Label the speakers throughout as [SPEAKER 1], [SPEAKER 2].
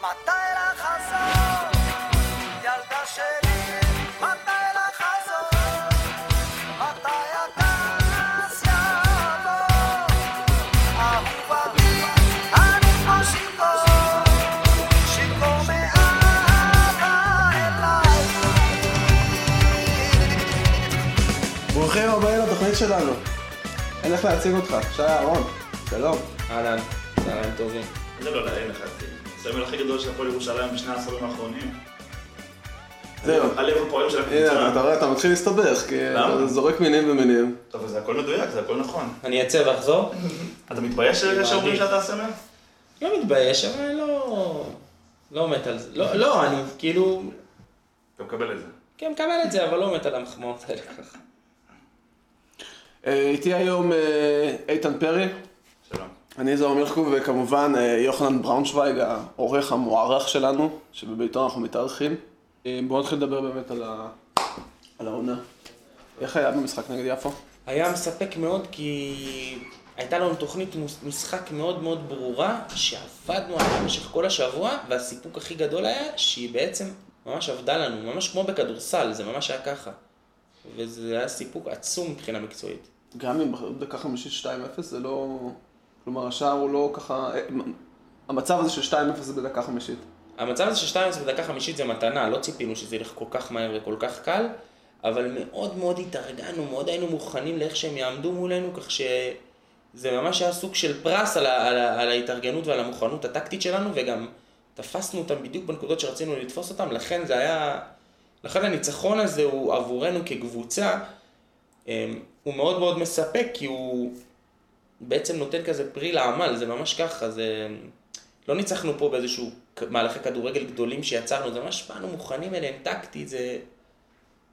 [SPEAKER 1] מתי לחזור? ילדה שלי, מתי לחזור? מתי הטס יבוא? אהובה, אני פה שיכור, שיכור מאהבה אליי.
[SPEAKER 2] ברוכים הבאים לתוכנית שלנו. אין איך להציג אותך, שי אהרון, שלום.
[SPEAKER 3] אהלן, צהריים טובים.
[SPEAKER 4] זה לא להרים לך, הסמל הכי גדול של הפועל ירושלים בשני העשורים האחרונים.
[SPEAKER 2] זהו.
[SPEAKER 4] הלב הפועם של
[SPEAKER 2] הנה, אתה
[SPEAKER 4] הקבוצה.
[SPEAKER 2] רואה, אתה מתחיל להסתבך, כי? אתה זורק מינים ומינים.
[SPEAKER 4] טוב, זה הכל מדויק, זה הכל נכון.
[SPEAKER 3] אני אצא ואחזור?
[SPEAKER 4] אתה מתבייש שאומרים. שאתה הסמל?
[SPEAKER 3] לא מתבייש, אבל לא... לא מת על זה. לא, לא, אני כאילו...
[SPEAKER 4] אתה מקבל את זה.
[SPEAKER 3] כן, מקבל את זה, אבל לא מת על המחמאות האלה ככה.
[SPEAKER 2] אה, איתי היום אה, איתן פרי. אני זוהר מירקוב, וכמובן אה, יוחנן בראונשוויג, העורך המוערך שלנו, שבביתו אנחנו מתארחים. אה, בואו נתחיל לדבר באמת על ה- על העונה. איך היה במשחק נגד יפו?
[SPEAKER 3] היה מספק מאוד כי הייתה לנו תוכנית משחק מאוד מאוד ברורה, שעבדנו עליה במשך כל השבוע, והסיפוק הכי גדול היה שהיא בעצם ממש עבדה לנו, ממש כמו בכדורסל, זה ממש היה ככה. וזה היה סיפוק עצום מבחינה מקצועית.
[SPEAKER 2] גם אם דקה חמישית 2-0 זה לא... כלומר, השער הוא לא ככה... אה, המצב הזה של 2-0 זה בדקה חמישית.
[SPEAKER 3] המצב הזה של 2-0 בדקה חמישית זה מתנה, לא ציפינו שזה ילך כל כך מהר וכל כך קל, אבל מאוד מאוד התארגנו, מאוד היינו מוכנים לאיך שהם יעמדו מולנו, כך שזה ממש היה סוג של פרס על, ה- על, ה- על ההתארגנות ועל המוכנות הטקטית שלנו, וגם תפסנו אותם בדיוק בנקודות שרצינו לתפוס אותם, לכן זה היה... לכן הניצחון הזה הוא עבורנו כקבוצה, אמ, הוא מאוד מאוד מספק, כי הוא בעצם נותן כזה פרי לעמל, זה ממש ככה, זה... לא ניצחנו פה באיזשהו מהלכי כדורגל גדולים שיצרנו, זה ממש באנו מוכנים אליהם טקטית, זה...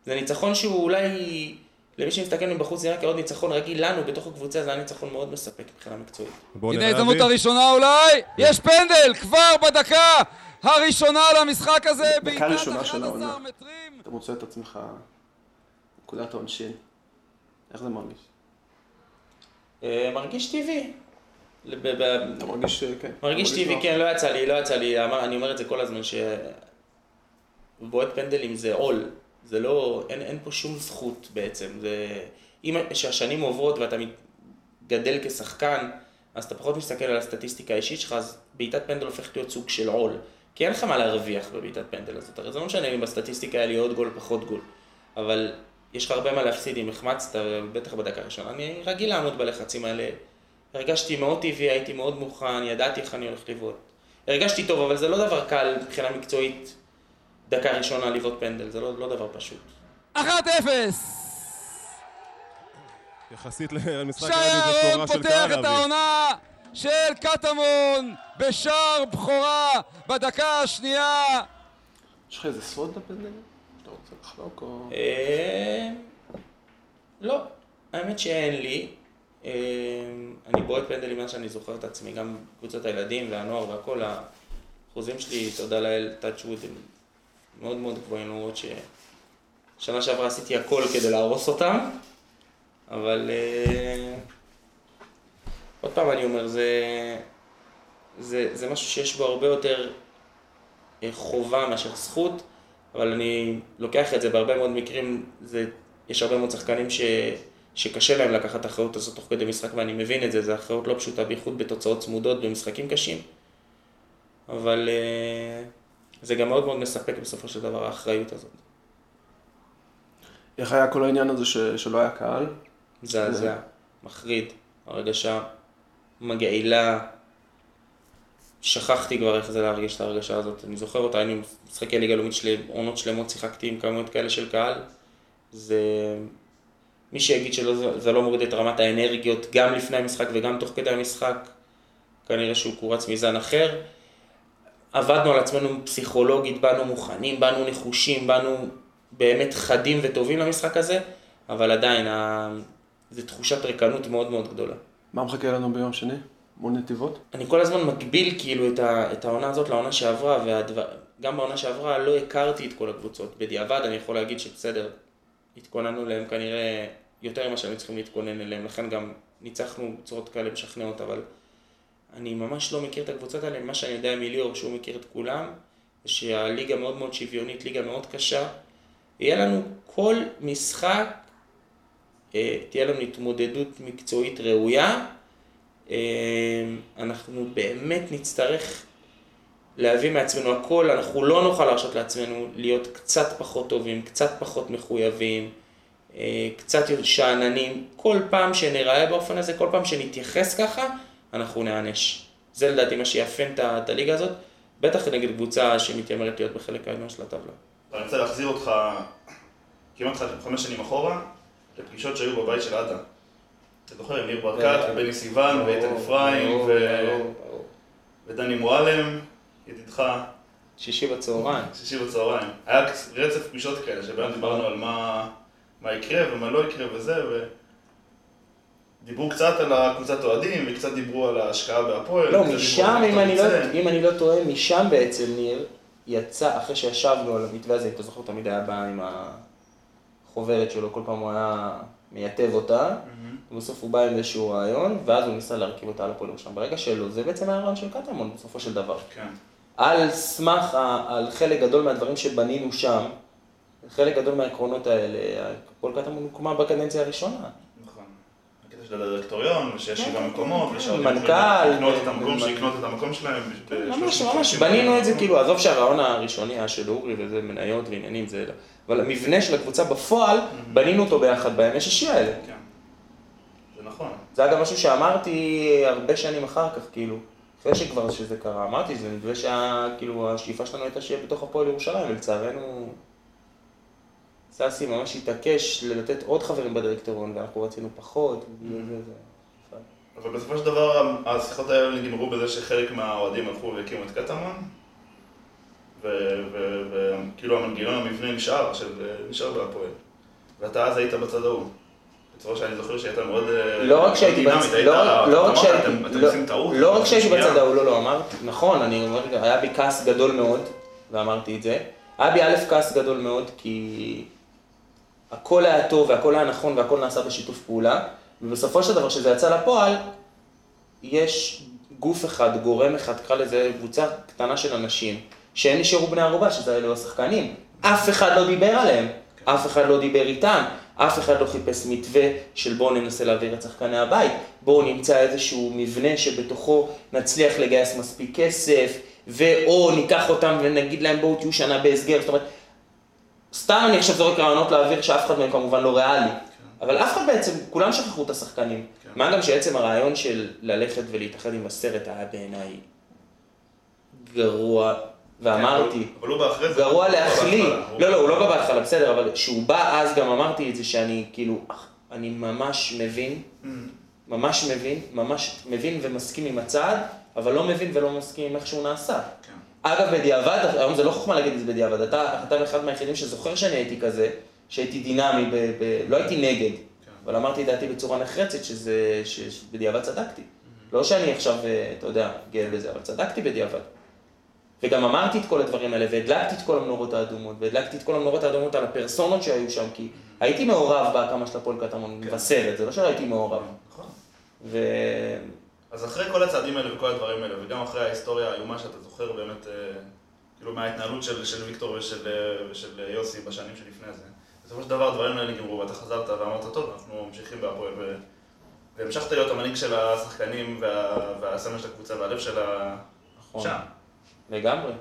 [SPEAKER 3] זה ניצחון שהוא אולי, למי שמסתכל מבחוץ נראה כעוד ניצחון רגיל, לנו בתוך הקבוצה זה היה ניצחון מאוד מספק מבחינה מקצועית.
[SPEAKER 5] הנה ההזדמנות. הראשונה אולי, יש פנדל כבר בדקה הראשונה למשחק הזה, בעיטת
[SPEAKER 2] ראשונה של
[SPEAKER 5] 11
[SPEAKER 2] העונה.
[SPEAKER 5] מטרים.
[SPEAKER 2] אתה מוצא את עצמך נקודת העונשין. איך זה מרגיש?
[SPEAKER 3] אה, מרגיש טבעי.
[SPEAKER 2] אתה מרגיש, אה, כן.
[SPEAKER 3] מרגיש טבעי. כן, לא יצא לי, לא יצא לי, אני אומר את זה כל הזמן, שבועט פנדלים זה עול, זה לא, אין, אין פה שום זכות בעצם, זה, אם שהשנים עוברות ואתה גדל כשחקן, אז אתה פחות מסתכל על הסטטיסטיקה האישית שלך, אז בעיטת פנדל הופכת להיות סוג של עול, כי אין לך מה להרוויח בבעיטת פנדל הזאת, הרי זה לא משנה אם בסטטיסטיקה היה לי עוד גול, פחות גול, אבל יש לך הרבה מה להפסיד אם החמצת, בטח בדקה הראשונה, אני רגיל לעמוד בלחצים האלה. הרגשתי מאוד טבעי, הייתי מאוד מוכן, ידעתי איך אני הולך לבעוט. הרגשתי טוב, אבל זה לא דבר קל מבחינה מקצועית, דקה ראשונה לבעוט פנדל, זה לא, לא דבר פשוט.
[SPEAKER 5] 1-0!
[SPEAKER 6] יחסית למשחק הרדיו זה תורה של
[SPEAKER 5] פותח
[SPEAKER 6] קהל
[SPEAKER 5] את
[SPEAKER 6] אבי.
[SPEAKER 5] העונה של קטמון בשער בכורה בדקה השנייה.
[SPEAKER 2] יש לך איזה סוד לפנדלים? שאתה רוצה לחלוק או...
[SPEAKER 3] אה, לא, האמת שאין לי. אה, אני בועט פנדלים מאז שאני זוכר את עצמי, גם קבוצות הילדים והנוער והכל, האחוזים שלי, תודה לאל, wood, הם מאוד מאוד גבוהים, למרות ששנה שעברה עשיתי הכל כדי להרוס אותם, אבל אה, עוד פעם אני אומר, זה, זה, זה משהו שיש בו הרבה יותר חובה מאשר זכות, אבל אני לוקח את זה בהרבה מאוד מקרים, זה, יש הרבה מאוד שחקנים ש, שקשה להם לקחת את האחריות הזאת תוך כדי משחק ואני מבין את זה, זו אחריות לא פשוטה, בייחוד בתוצאות צמודות במשחקים קשים, אבל אה, זה גם מאוד מאוד מספק בסופו של דבר האחריות הזאת.
[SPEAKER 2] איך היה כל העניין הזה ש... שלא היה קהל?
[SPEAKER 3] מזעזע, מחריד, הרגשה מגעילה. שכחתי כבר איך זה להרגיש את ההרגשה הזאת. אני זוכר אותה, היינו משחקי ליגה לאומית של עונות שלמות, שיחקתי עם כמויות כאלה של קהל. זה... מי שיגיד שזה לא מוריד את רמת האנרגיות גם לפני המשחק וגם תוך כדי המשחק, כנראה שהוא קורץ מזן אחר. עבדנו על עצמנו פסיכולוגית, באנו מוכנים, באנו נחושים, באנו באמת חדים וטובים למשחק הזה, אבל עדיין, ה... זו תחושת ריקנות מאוד מאוד גדולה.
[SPEAKER 2] מה מחכה לנו ביום שני? מול נתיבות?
[SPEAKER 3] אני כל הזמן מגביל כאילו את, ה, את העונה הזאת לעונה שעברה, וגם בעונה שעברה לא הכרתי את כל הקבוצות. בדיעבד אני יכול להגיד שבסדר, התכוננו אליהם כנראה יותר ממה שהיינו צריכים להתכונן אליהם, לכן גם ניצחנו בצורות כאלה משכנעות, אבל אני ממש לא מכיר את הקבוצות האלה, מה שאני יודע מליאור, שהוא מכיר את כולם, שהליגה מאוד מאוד שוויונית, ליגה מאוד קשה. יהיה לנו כל משחק, אה, תהיה לנו התמודדות מקצועית ראויה. אה, אנחנו באמת נצטרך להביא מעצמנו הכל, אנחנו לא נוכל להרשות לעצמנו להיות קצת פחות טובים, קצת פחות מחויבים, אה, קצת שאננים. כל פעם שנראה באופן הזה, כל פעם שנתייחס ככה, אנחנו נענש. זה לדעתי מה שיאפיין את הליגה הזאת, בטח נגד קבוצה שמתיימרת להיות בחלק העליון של הטבלה.
[SPEAKER 4] אני רוצה להחזיר אותך כמעט חמש שנים אחורה, לפגישות שהיו בבית של עדה. אתה זוכר, עם ניר ברקת, ובני סיוון, ואיתן אפרים. ודני מועלם, ידידך,
[SPEAKER 3] שישי בצהריים.
[SPEAKER 4] שישי בצהריים. היה רצף פגישות כאלה, שבהם דיברנו על מה, מה יקרה ומה לא יקרה וזה, ודיברו קצת על הקבוצת אוהדים, וקצת דיברו על ההשקעה בהפועל.
[SPEAKER 3] לא, משם, אם אני, לא. אם אני לא טועה, משם בעצם ניר יצא, אחרי שישבנו על המתווה הזה, אם אתה זוכר, תמיד היה בא עם החוברת שלו, כל פעם הוא היה מייטב אותה, ובסוף הוא בא עם איזשהו רעיון, ואז הוא ניסה להרכיב אותה על הפועל ירושלים. ברגע שלא, זה בעצם הרעיון של קטמון בסופו של דבר.
[SPEAKER 4] כן.
[SPEAKER 3] על סמך, על חלק גדול מהדברים שבנינו שם, חלק גדול מהעקרונות האלה, הפועל קטמון הוקמה בקדנציה הראשונה.
[SPEAKER 4] נכון. הקטע של הדירקטוריון, ושיש
[SPEAKER 3] כן,
[SPEAKER 4] שבעה
[SPEAKER 3] כן,
[SPEAKER 4] מקומות,
[SPEAKER 3] כן,
[SPEAKER 4] ושהאוהדים
[SPEAKER 3] מנכ"ל,
[SPEAKER 4] לקנות את המקום, שיקנות את המקום שלהם.
[SPEAKER 3] ממש, ממש,
[SPEAKER 4] 30
[SPEAKER 3] בנינו את זה. כאילו, עזוב שהרעיון הראשוני היה של אורי וזה מניות ועניינים, זה... אבל המבנה של הקבוצה בפועל, בנינו אותו ביחד בימי שישי האלה.
[SPEAKER 4] כן. זה נכון.
[SPEAKER 3] זה אגב משהו שאמרתי הרבה שנים אחר כך, כאילו, אחרי שכבר שזה קרה, אמרתי, זה נדמה שכאילו השאיפה שלנו הייתה שיהיה בתוך הפועל ירושלים, ולצערנו, סאסי ממש התעקש לתת עוד חברים בדירקטוריון, ואנחנו רצינו פחות, וזה זה. זה.
[SPEAKER 4] אבל בסופו של דבר השיחות האלה נגמרו בזה שחלק מהאוהדים הלכו והקימו את קטמון, וכאילו המנגנון המבנה נשאר, של, נשאר בהפועל. ואתה אז היית בצד ההוא. בצורה שאני זוכר שהייתה מאוד אה,
[SPEAKER 3] לא רק שהייתי בצד, לא רק
[SPEAKER 4] אמרת,
[SPEAKER 3] שהייתי. בצד ההוא, לא, לא, אמרתי, נכון, אני אומר, היה בי כעס גדול מאוד, ואמרתי את זה. היה בי א' כעס גדול מאוד, כי הכל היה טוב והכל היה נכון והכל נעשה בשיתוף פעולה, ובסופו של דבר, כשזה יצא לפועל, יש גוף אחד, גורם אחד, קרא לזה קבוצה קטנה של אנשים, שהם נשארו בני ערובה, שזה אלו השחקנים. אף אחד לא דיבר עליהם, אף אחד לא דיבר איתם, אף אחד לא חיפש מתווה של בואו ננסה להעביר את שחקני הבית, בואו נמצא איזשהו מבנה שבתוכו נצליח לגייס מספיק כסף, ואו ניקח אותם ונגיד להם בואו תהיו שנה בהסגר, זאת אומרת, סתם אני עכשיו זורק רעיונות לאוויר שאף אחד מהם כמובן לא ריאלי. אבל אף אחד בעצם, כולם שכחו את השחקנים.
[SPEAKER 4] כן.
[SPEAKER 3] מה גם שעצם הרעיון של ללכת ולהתאחד עם הסרט היה בעיניי גרוע, ואמרתי,
[SPEAKER 4] אבל הוא בא אחרי זה.
[SPEAKER 3] גרוע.
[SPEAKER 4] בהתחלה, הוא
[SPEAKER 3] לא, לא, הוא לא
[SPEAKER 4] בא-
[SPEAKER 3] בהתחלה, בסדר, אבל כשהוא בא אז גם אמרתי את זה שאני כאילו, אני ממש מבין,
[SPEAKER 4] Mm.
[SPEAKER 3] ממש מבין, ממש מבין ומסכים עם הצעד, אבל לא מבין ולא מסכים עם איך שהוא נעשה.
[SPEAKER 4] כן.
[SPEAKER 3] אגב, בדיעבד, היום זה לא חוכמה להגיד את זה בדיעבד, אתה, אתה אחד מהיחידים שזוכר שאני הייתי כזה, שהייתי דינמי, ב, ב, לא הייתי נגד, אבל אמרתי את דעתי בצורה נחרצת שזה, שבדיעבד צדקתי. לא שאני עכשיו, אה, אתה יודע, גאה בזה, אבל צדקתי בדיעבד. וגם אמרתי את כל הדברים האלה, והדלקתי את כל המנורות האדומות, והדלקתי את כל המנורות האדומות על הפרסונות שהיו שם, כי הייתי מעורב בהקמה של הפועל קטמון בסרט, זה לא שלא הייתי מעורב.
[SPEAKER 4] נכון.
[SPEAKER 3] ו...
[SPEAKER 4] אז אחרי כל הצעדים האלה וכל הדברים האלה, וגם אחרי ההיסטוריה האיומה שאתה זוכר באמת, אה, כאילו מההתנהלות של, של ויקטור ושל, אה, ושל אה, יוסי בשנים שלפני זה, בסופו של דבר הדברים האלה נגמרו, ואתה חזרת ואמרת, טוב, אנחנו ממשיכים בהפועל, ו... והמשכת להיות המנהיג של השחקנים וה... והסמל של הקבוצה והלב של ה...
[SPEAKER 3] נכון.
[SPEAKER 4] שם.
[SPEAKER 3] לגמרי,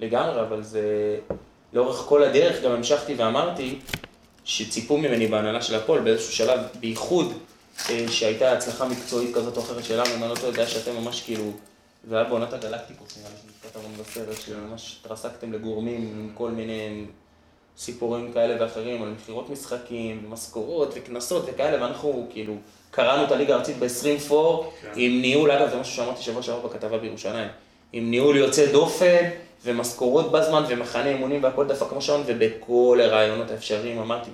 [SPEAKER 3] לגמרי, אבל זה... לאורך כל הדרך גם המשכתי ואמרתי שציפו ממני בהנהלה של הפועל באיזשהו שלב, בייחוד אה, שהייתה הצלחה מקצועית כזאת או אחרת שלנו, אני לא היה שאתם ממש כאילו, זה היה בעונת הגלקטיקוס, נראה לי שכתבנו בסרט, שממש התרסקתם לגורמים עם כל מיני סיפורים כאלה ואחרים על מכירות משחקים, ומשכורות וקנסות וכאלה, ואנחנו כאילו קראנו את הליגה הארצית ב-20 פור,
[SPEAKER 4] כן.
[SPEAKER 3] עם ניהול, אגב, זה משהו שאמרתי שבוע שעבר בכתבה בירושלים, עם ניהול יוצא דופן, ומשכורות בזמן, ומחנה אימונים והכל דפק כמו שעון, ובכל הרעיונות האפשריים אמרתי,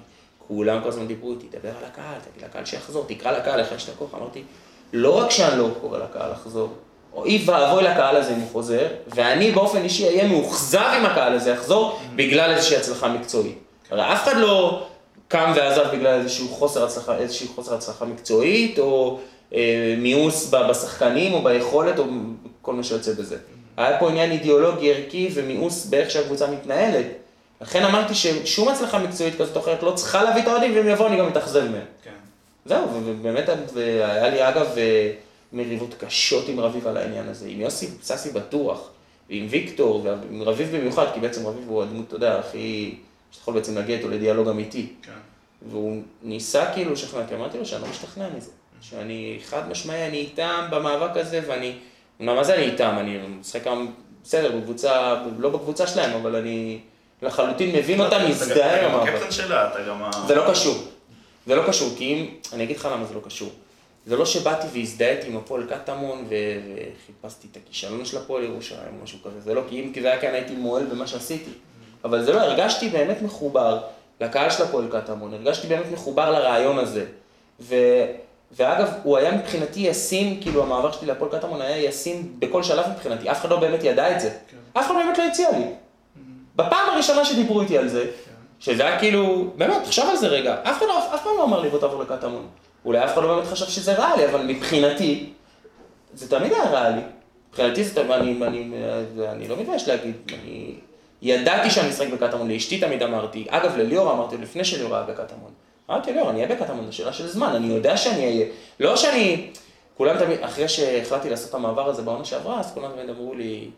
[SPEAKER 3] כולם כל הזמן דיברו איתי, דבר על הקהל, תגיד לקהל שיחזור, תקרא לקהל איך יש את הכוח, אמרתי, לא רק שאני לא קורא לקהל לחזור, אוי ואבוי לקהל הזה אם הוא חוזר, ואני באופן אישי אהיה מאוכזב אם הקהל הזה יחזור, בגלל איזושהי הצלחה מקצועית. הרי אף אחד לא קם ועזב בגלל איזשהו חוסר הצלחה, איזשהו חוסר הצלחה מקצועית, או אה, מיאוס בשחקנים או ביכולת או כל מה שיוצא בזה. היה פה עניין אידיאולוגי ערכי ומיאוס באיך שהקבוצה מתנהלת. לכן אמרתי ששום הצלחה מקצועית כזאת או אחרת לא צריכה להביא את האוהדים, ואם יבואו אני גם מתאכזב מהם.
[SPEAKER 4] כן.
[SPEAKER 3] זהו, ובאמת היה לי אגב אה, מריבות קשות עם רביב על העניין הזה, עם יוסי ססי בטוח, ועם ויקטור, ועם רביב במיוחד, כי בעצם רביב הוא הדמות, אתה יודע, הכי... שאתה יכול בעצם להגיע איתו לדיאלוג אמיתי.
[SPEAKER 4] כן.
[SPEAKER 3] והוא ניסה כאילו לשכנע, כי אמרתי לו שאני לא משתכנע מזה. שאני חד משמעי, אני איתם במאבק הזה, ואני... מה זה אני איתם? אני משחק גם, בסדר, בקבוצה, לא בקבוצה שלהם, אבל אני לחלוטין מבין אותם,
[SPEAKER 4] אתה
[SPEAKER 3] מזדהה עם
[SPEAKER 4] גם
[SPEAKER 3] המאבק.
[SPEAKER 4] הקפטן שלה, אתה גם ה...
[SPEAKER 3] זה לא קשור. זה לא קשור, כי אם, אני אגיד לך למה זה לא קשור. זה לא שבאתי והזדהיתי עם הפועל קטמון וחיפשתי את הכישלון של הפועל ירושלים או משהו כזה. זה לא, כי אם זה היה כאן הייתי מועל במה שעשיתי. אבל זה לא, הרגשתי באמת מחובר לקהל של הפועל קטמון, הרגשתי באמת מחובר לרעיון הזה. ו... ואגב, הוא היה מבחינתי ישים, כאילו המעבר שלי להפועל קטמון היה ישים בכל שלב מבחינתי, אף אחד לא באמת ידע את זה. אף אחד באמת לא הציע לי. בפעם הראשונה שדיברו איתי על זה, שזה היה כאילו, באמת, תחשוב על זה רגע, אף אחד לא, אף פעם לא אמר לי בוא תעבור לקטמון. אולי אף אחד לא באמת חשב שזה ריאלי, אבל מבחינתי, זה תמיד היה ריאלי. מבחינתי זה תמיד, אני, אני, אני לא מתבייש להגיד, אני ידעתי שאני משחק בקטמון, לאשתי תמיד אמרתי, אגב לליאור אמרתי, לפני שליאור היה בקטמון, אמרתי ליאור, אני אהיה בקטמון, זו שאלה של זמן, אני יודע שאני אהיה, לא שאני, כולם תמיד, אחרי שהחלטתי לעשות את המעבר הזה בעונה שעברה, אז כולם תמיד אמרו לי,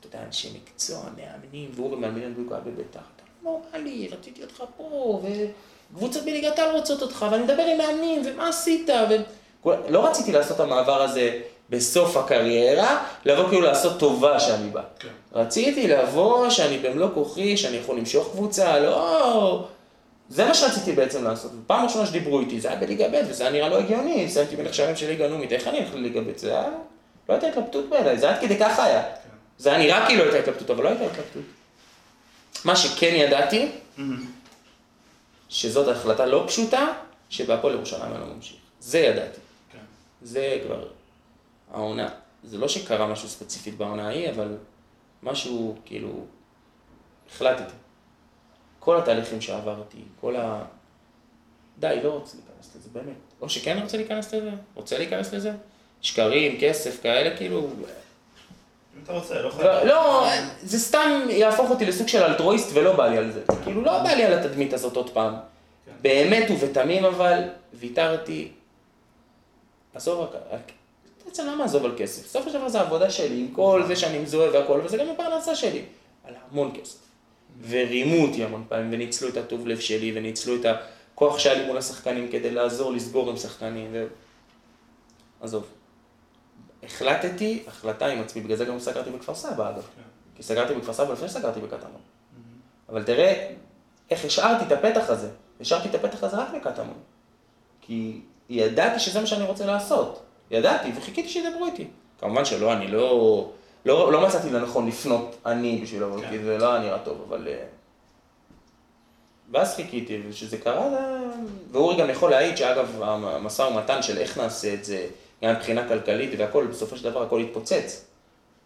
[SPEAKER 3] אתה יודע, אנשי מקצוע, מאמנים, ואורי מאמין בדיוק היה בביתר, אתה נורמלי, רציתי אותך פה, וקבוצות בליגת העל רוצות אותך, ואני מדבר עם מאמנים, ומה עשית, ו... לא רציתי לעשות את המעבר הזה בסוף הקריירה, לבוא כאילו לעשות טובה שאני בא.
[SPEAKER 4] כן.
[SPEAKER 3] רציתי לבוא, שאני במלוא כוחי, שאני יכול למשוך קבוצה, לא... זה מה שרציתי בעצם לעשות. פעם ראשונה שדיברו איתי, זה היה בליגה ב' וזה היה נראה לא הגיוני, סיימתי בנחשבים של ליגה לאומית, איך אני הולך לליגה ב'? זה היה... לא הייתה התלבטות בעיניי, זה עד כדי ככה היה. זה היה נראה כאילו הייתה התלבטות, אבל לא הייתה התלבטות. מה שכן ידעתי, שזאת החלטה לא פשוטה, שבהפועל ירושלים אני לא ממשיך. זה ידעתי.
[SPEAKER 4] כן.
[SPEAKER 3] זה כבר העונה. זה לא שקרה משהו ספציפית בעונה ההיא, אבל משהו, כאילו, החלטתי. כל התהליכים שעברתי, כל ה... די, לא רוצה להיכנס לזה, באמת. או שכן רוצה להיכנס לזה, רוצה להיכנס לזה. שקרים, כסף, כאלה, כאילו...
[SPEAKER 4] אם אתה רוצה, לא חייב.
[SPEAKER 3] לא, לא, זה סתם יהפוך אותי לסוג של אלטרואיסט ולא בא לי על זה. כאילו, לא בא לי על התדמית הזאת עוד פעם.
[SPEAKER 4] כן.
[SPEAKER 3] באמת ובתמים אבל, ויתרתי. עזוב רק, בעצם למה עזוב על כסף? בסופו של דבר זה העבודה שלי, עם כל זה שאני מזוהה והכל, וזה גם הפרנסה שלי. על המון כסף. ורימו אותי המון פעמים, וניצלו את הטוב לב שלי, וניצלו את הכוח שהיה לי מול השחקנים כדי לעזור לסגור עם שחקנים, ו... עזוב. החלטתי, החלטה עם עצמי, בגלל זה גם סגרתי בכפר סבא אגב. כי סגרתי בכפר סבא לפני שסגרתי בקטמון. אבל תראה איך השארתי את הפתח הזה. השארתי את הפתח הזה רק בקטמון. כי ידעתי שזה מה שאני רוצה לעשות. ידעתי, וחיכיתי שידברו איתי. כמובן שלא, אני לא... לא, לא מצאתי לנכון לפנות אני בשביל לבוא,
[SPEAKER 4] כן.
[SPEAKER 3] כי זה לא היה נראה טוב, אבל... אה, ואז חיכיתי, וכשזה קרה, זה... ואורי גם יכול להעיד שאגב, המשא ומתן של איך נעשה את זה, גם מבחינה כלכלית והכל, בסופו של דבר הכל התפוצץ.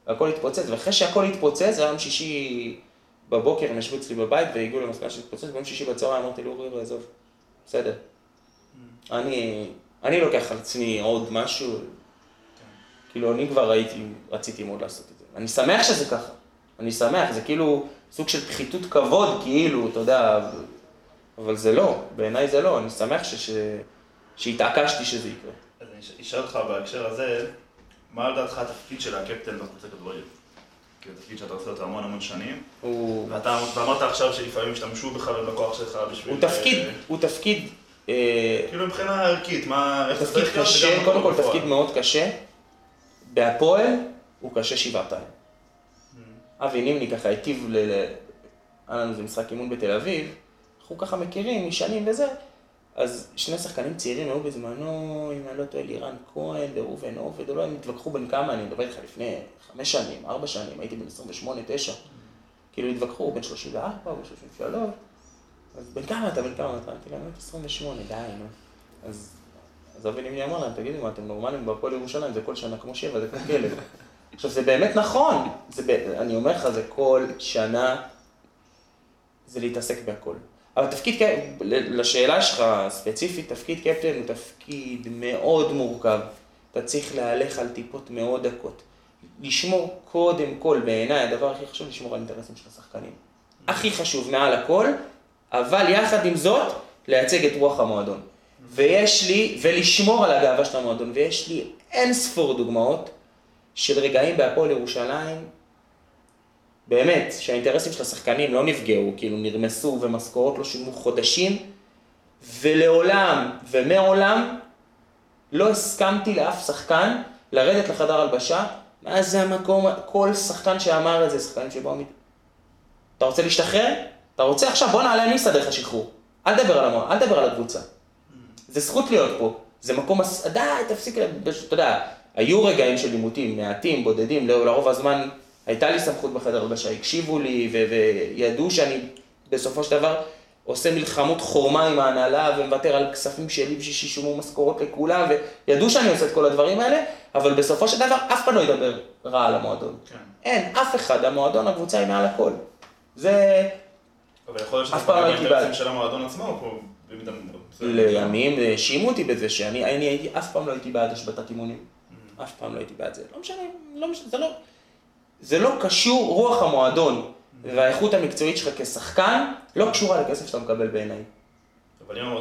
[SPEAKER 3] הכל התפוצץ, ואחרי שהכל התפוצץ, זה היה יום שישי בבוקר, הם ישבו אצלי בבית והגיעו למסקנה שהתפוצץ, ביום שישי בצהריים אמרתי לאורי, אורי, עזוב, בסדר. אני, אני לוקח על עצמי עוד משהו, כאילו אני כבר הייתי, רציתי מאוד לעשות את זה. אני שמח שזה ככה, אני שמח, זה כאילו סוג של פחיתות כבוד, כאילו, אתה יודע, אבל- אבל זה לא, בעיניי זה לא, אני שמח ש, ש, שהתעקשתי שזה יקרה.
[SPEAKER 4] אז אני אשאל אותך בהקשר הזה, מה לדעתך התפקיד של הקפטן בקבוצה כדורגל? כי זה תפקיד שאתה עושה אותו המון המון שנים,
[SPEAKER 3] הוא,
[SPEAKER 4] ואתה ואמרת עכשיו שלפעמים השתמשו בך ובכוח שלך בשביל...
[SPEAKER 3] הוא תפקיד,
[SPEAKER 4] אה,
[SPEAKER 3] הוא תפקיד, אה,
[SPEAKER 4] כאילו מבחינה ערכית, מה...
[SPEAKER 3] תפקיד קשה, קודם כל. תפקיד מאוד קשה. בהפועל הוא קשה שבעתיים. אבי נימני ככה היטיב היה לנו איזה משחק אימון בתל אביב, אנחנו ככה מכירים משנים וזה, אז שני שחקנים צעירים היו בזמנו, אם אני לא טועה, לירן כהן וראובן עובד, או לא, הם התווכחו בין כמה, אני מדבר איתך לפני חמש שנים, ארבע שנים, הייתי בן 28, 9, כאילו התווכחו בין 34 או 33, אז בן כמה אתה, בן כמה אתה? אמרתי להם, "אני 28, די, נו. אז אז אבי נימני אמר להם, תגידו מה, אתם נורמלים בהפועל ירושלים, זה כל שנה כמו שבע, זה כמו כלב. עכשיו, זה באמת נכון, זה, ב- אני אומר לך, זה כל שנה, זה להתעסק בהכל. אבל תפקיד, לשאלה שלך ספציפית, תפקיד קפטן הוא תפקיד מאוד מורכב. אתה צריך להלך על טיפות מאוד דקות. לשמור קודם כל, בעיניי, הדבר הכי חשוב, לשמור על אינטרסים של השחקנים. הכי חשוב מעל הכל, אבל יחד עם זאת, לייצג את רוח המועדון. ויש לי, ולשמור על הגאווה של המועדון, ויש לי אין ספור דוגמאות של רגעים בהפועל ירושלים, באמת, שהאינטרסים של השחקנים לא נפגעו, כאילו נרמסו ומשכורות לא שולמו חודשים, ולעולם ומעולם לא הסכמתי לאף שחקן לרדת לחדר הלבשה, מאז זה המקום, כל שחקן שאמר את זה, שחקנים שבאו מ... אתה רוצה להשתחרר? אתה רוצה עכשיו? בוא נעלה, אני אסדר לך שחרור. אל תדבר על המועד, אל תדבר על הקבוצה. זה זכות להיות פה. זה מקום, הס- די, תפסיק, אתה יודע, היו רגעים של עימותים, מעטים, בודדים, לא- לרוב הזמן הייתה לי סמכות בחדר הלבשה, הקשיבו לי ו- וידעו שאני בסופו של דבר עושה מלחמות חורמה עם ההנהלה ומוותר על כספים שלי בשביל שישולמו משכורות לכולם, וידעו שאני עושה את כל הדברים האלה, אבל בסופו של דבר אף אחד לא ידבר רע על המועדון.
[SPEAKER 4] כן.
[SPEAKER 3] אין, אף אחד, המועדון, הקבוצה היא מעל הכל. זה
[SPEAKER 4] אבל יכול להיות
[SPEAKER 3] הייתי
[SPEAKER 4] באינטרסים
[SPEAKER 3] בעד.
[SPEAKER 4] של המועדון עצמו, או במידה.
[SPEAKER 3] לימים האשימו אותי בזה שאני אני הייתי, אף פעם לא הייתי בעד השבתת אימונים. אף פעם לא הייתי בעד זה. לא משנה, לא משנה, זה לא... זה לא קשור, רוח המועדון והאיכות המקצועית שלך כשחקן לא קשורה לכסף שאתה מקבל בעיניי.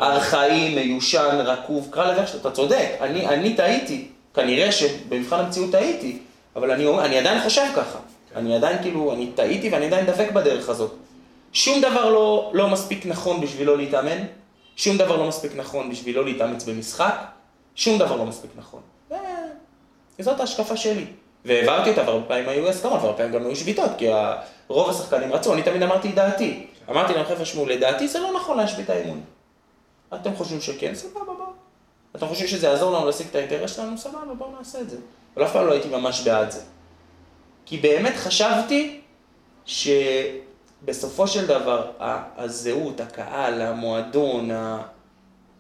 [SPEAKER 3] ארכאי, מיושן, רקוב, קרא לזה שאתה, אתה צודק, אני, אני טעיתי, כנראה שבמבחן המציאות טעיתי, אבל אני, אני עדיין חושב ככה. אני עדיין כאילו, אני טעיתי ואני עדיין דבק בדרך הזאת. שום דבר לא, לא מספיק נכון בשביל לא להתאמן, שום דבר לא מספיק נכון בשביל לא להתאמץ במשחק, שום דבר לא מספיק נכון. ו- זאת ההשקפה שלי. והעברתי אותה, והרבה פעמים היו הסכמות, והרבה פעמים גם היו שביתות, כי רוב השחקנים רצו, אני תמיד אמרתי את דעתי. אמרתי להם, חבר'ה, שמעו, לדעתי זה לא נכון להשבית את האימון. אתם חושבים שכן, סבבה, בואו. אתם חושבים שזה יעזור לנו להשיג את האינטרס שלנו, סבבה, בואו נעשה את זה. אבל אף פעם לא הייתי ממש בעד זה. כי באמת חשבתי שבסופו של דבר, הזהות, הקהל, המועדון, ה...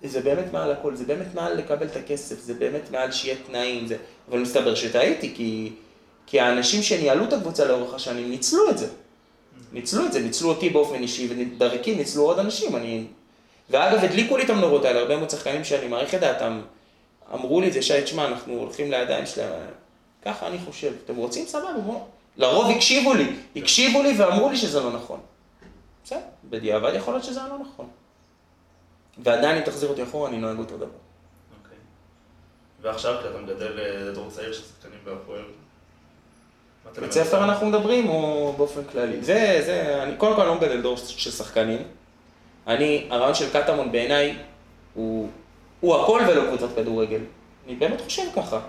[SPEAKER 3] זה באמת מעל הכל, זה באמת מעל לקבל את הכסף, זה באמת מעל שיהיה תנאים, זה... אבל מסתבר שטעיתי, כי, כי האנשים שניהלו את הקבוצה לאורך השנים ניצלו את זה. ניצלו את זה, ניצלו אותי באופן אישי, ודרכי ניצלו עוד אנשים. אני... ואגב, הדליקו לי את המנורות האלה, הרבה מאוד שחקנים שאני מעריך את דעתם, אמרו לי את זה, שי, תשמע, אנחנו הולכים לידיים שלהם, ככה אני חושב, אתם רוצים? סבבה, בואו. לרוב הקשיבו לי, הקשיבו לי ואמרו לי שזה לא נכון. בסדר, בדיעבד יכול להיות שזה היה לא נכון. ועדיין אם תחזיר אותי אחורה, אני נוהג אותו דבר.
[SPEAKER 4] אוקיי. ועכשיו, כשאתה מגדל אה, דור צעיר של שחקנים בהפועל,
[SPEAKER 3] בית ספר? אנחנו מדברים, או באופן כללי? זה, זה, אני קודם כל לא מגדל דור של שחקנים. אני, הרעיון של קטמון בעיניי הוא, הוא הכל ולא קבוצת כדורגל. אני באמת חושב ככה.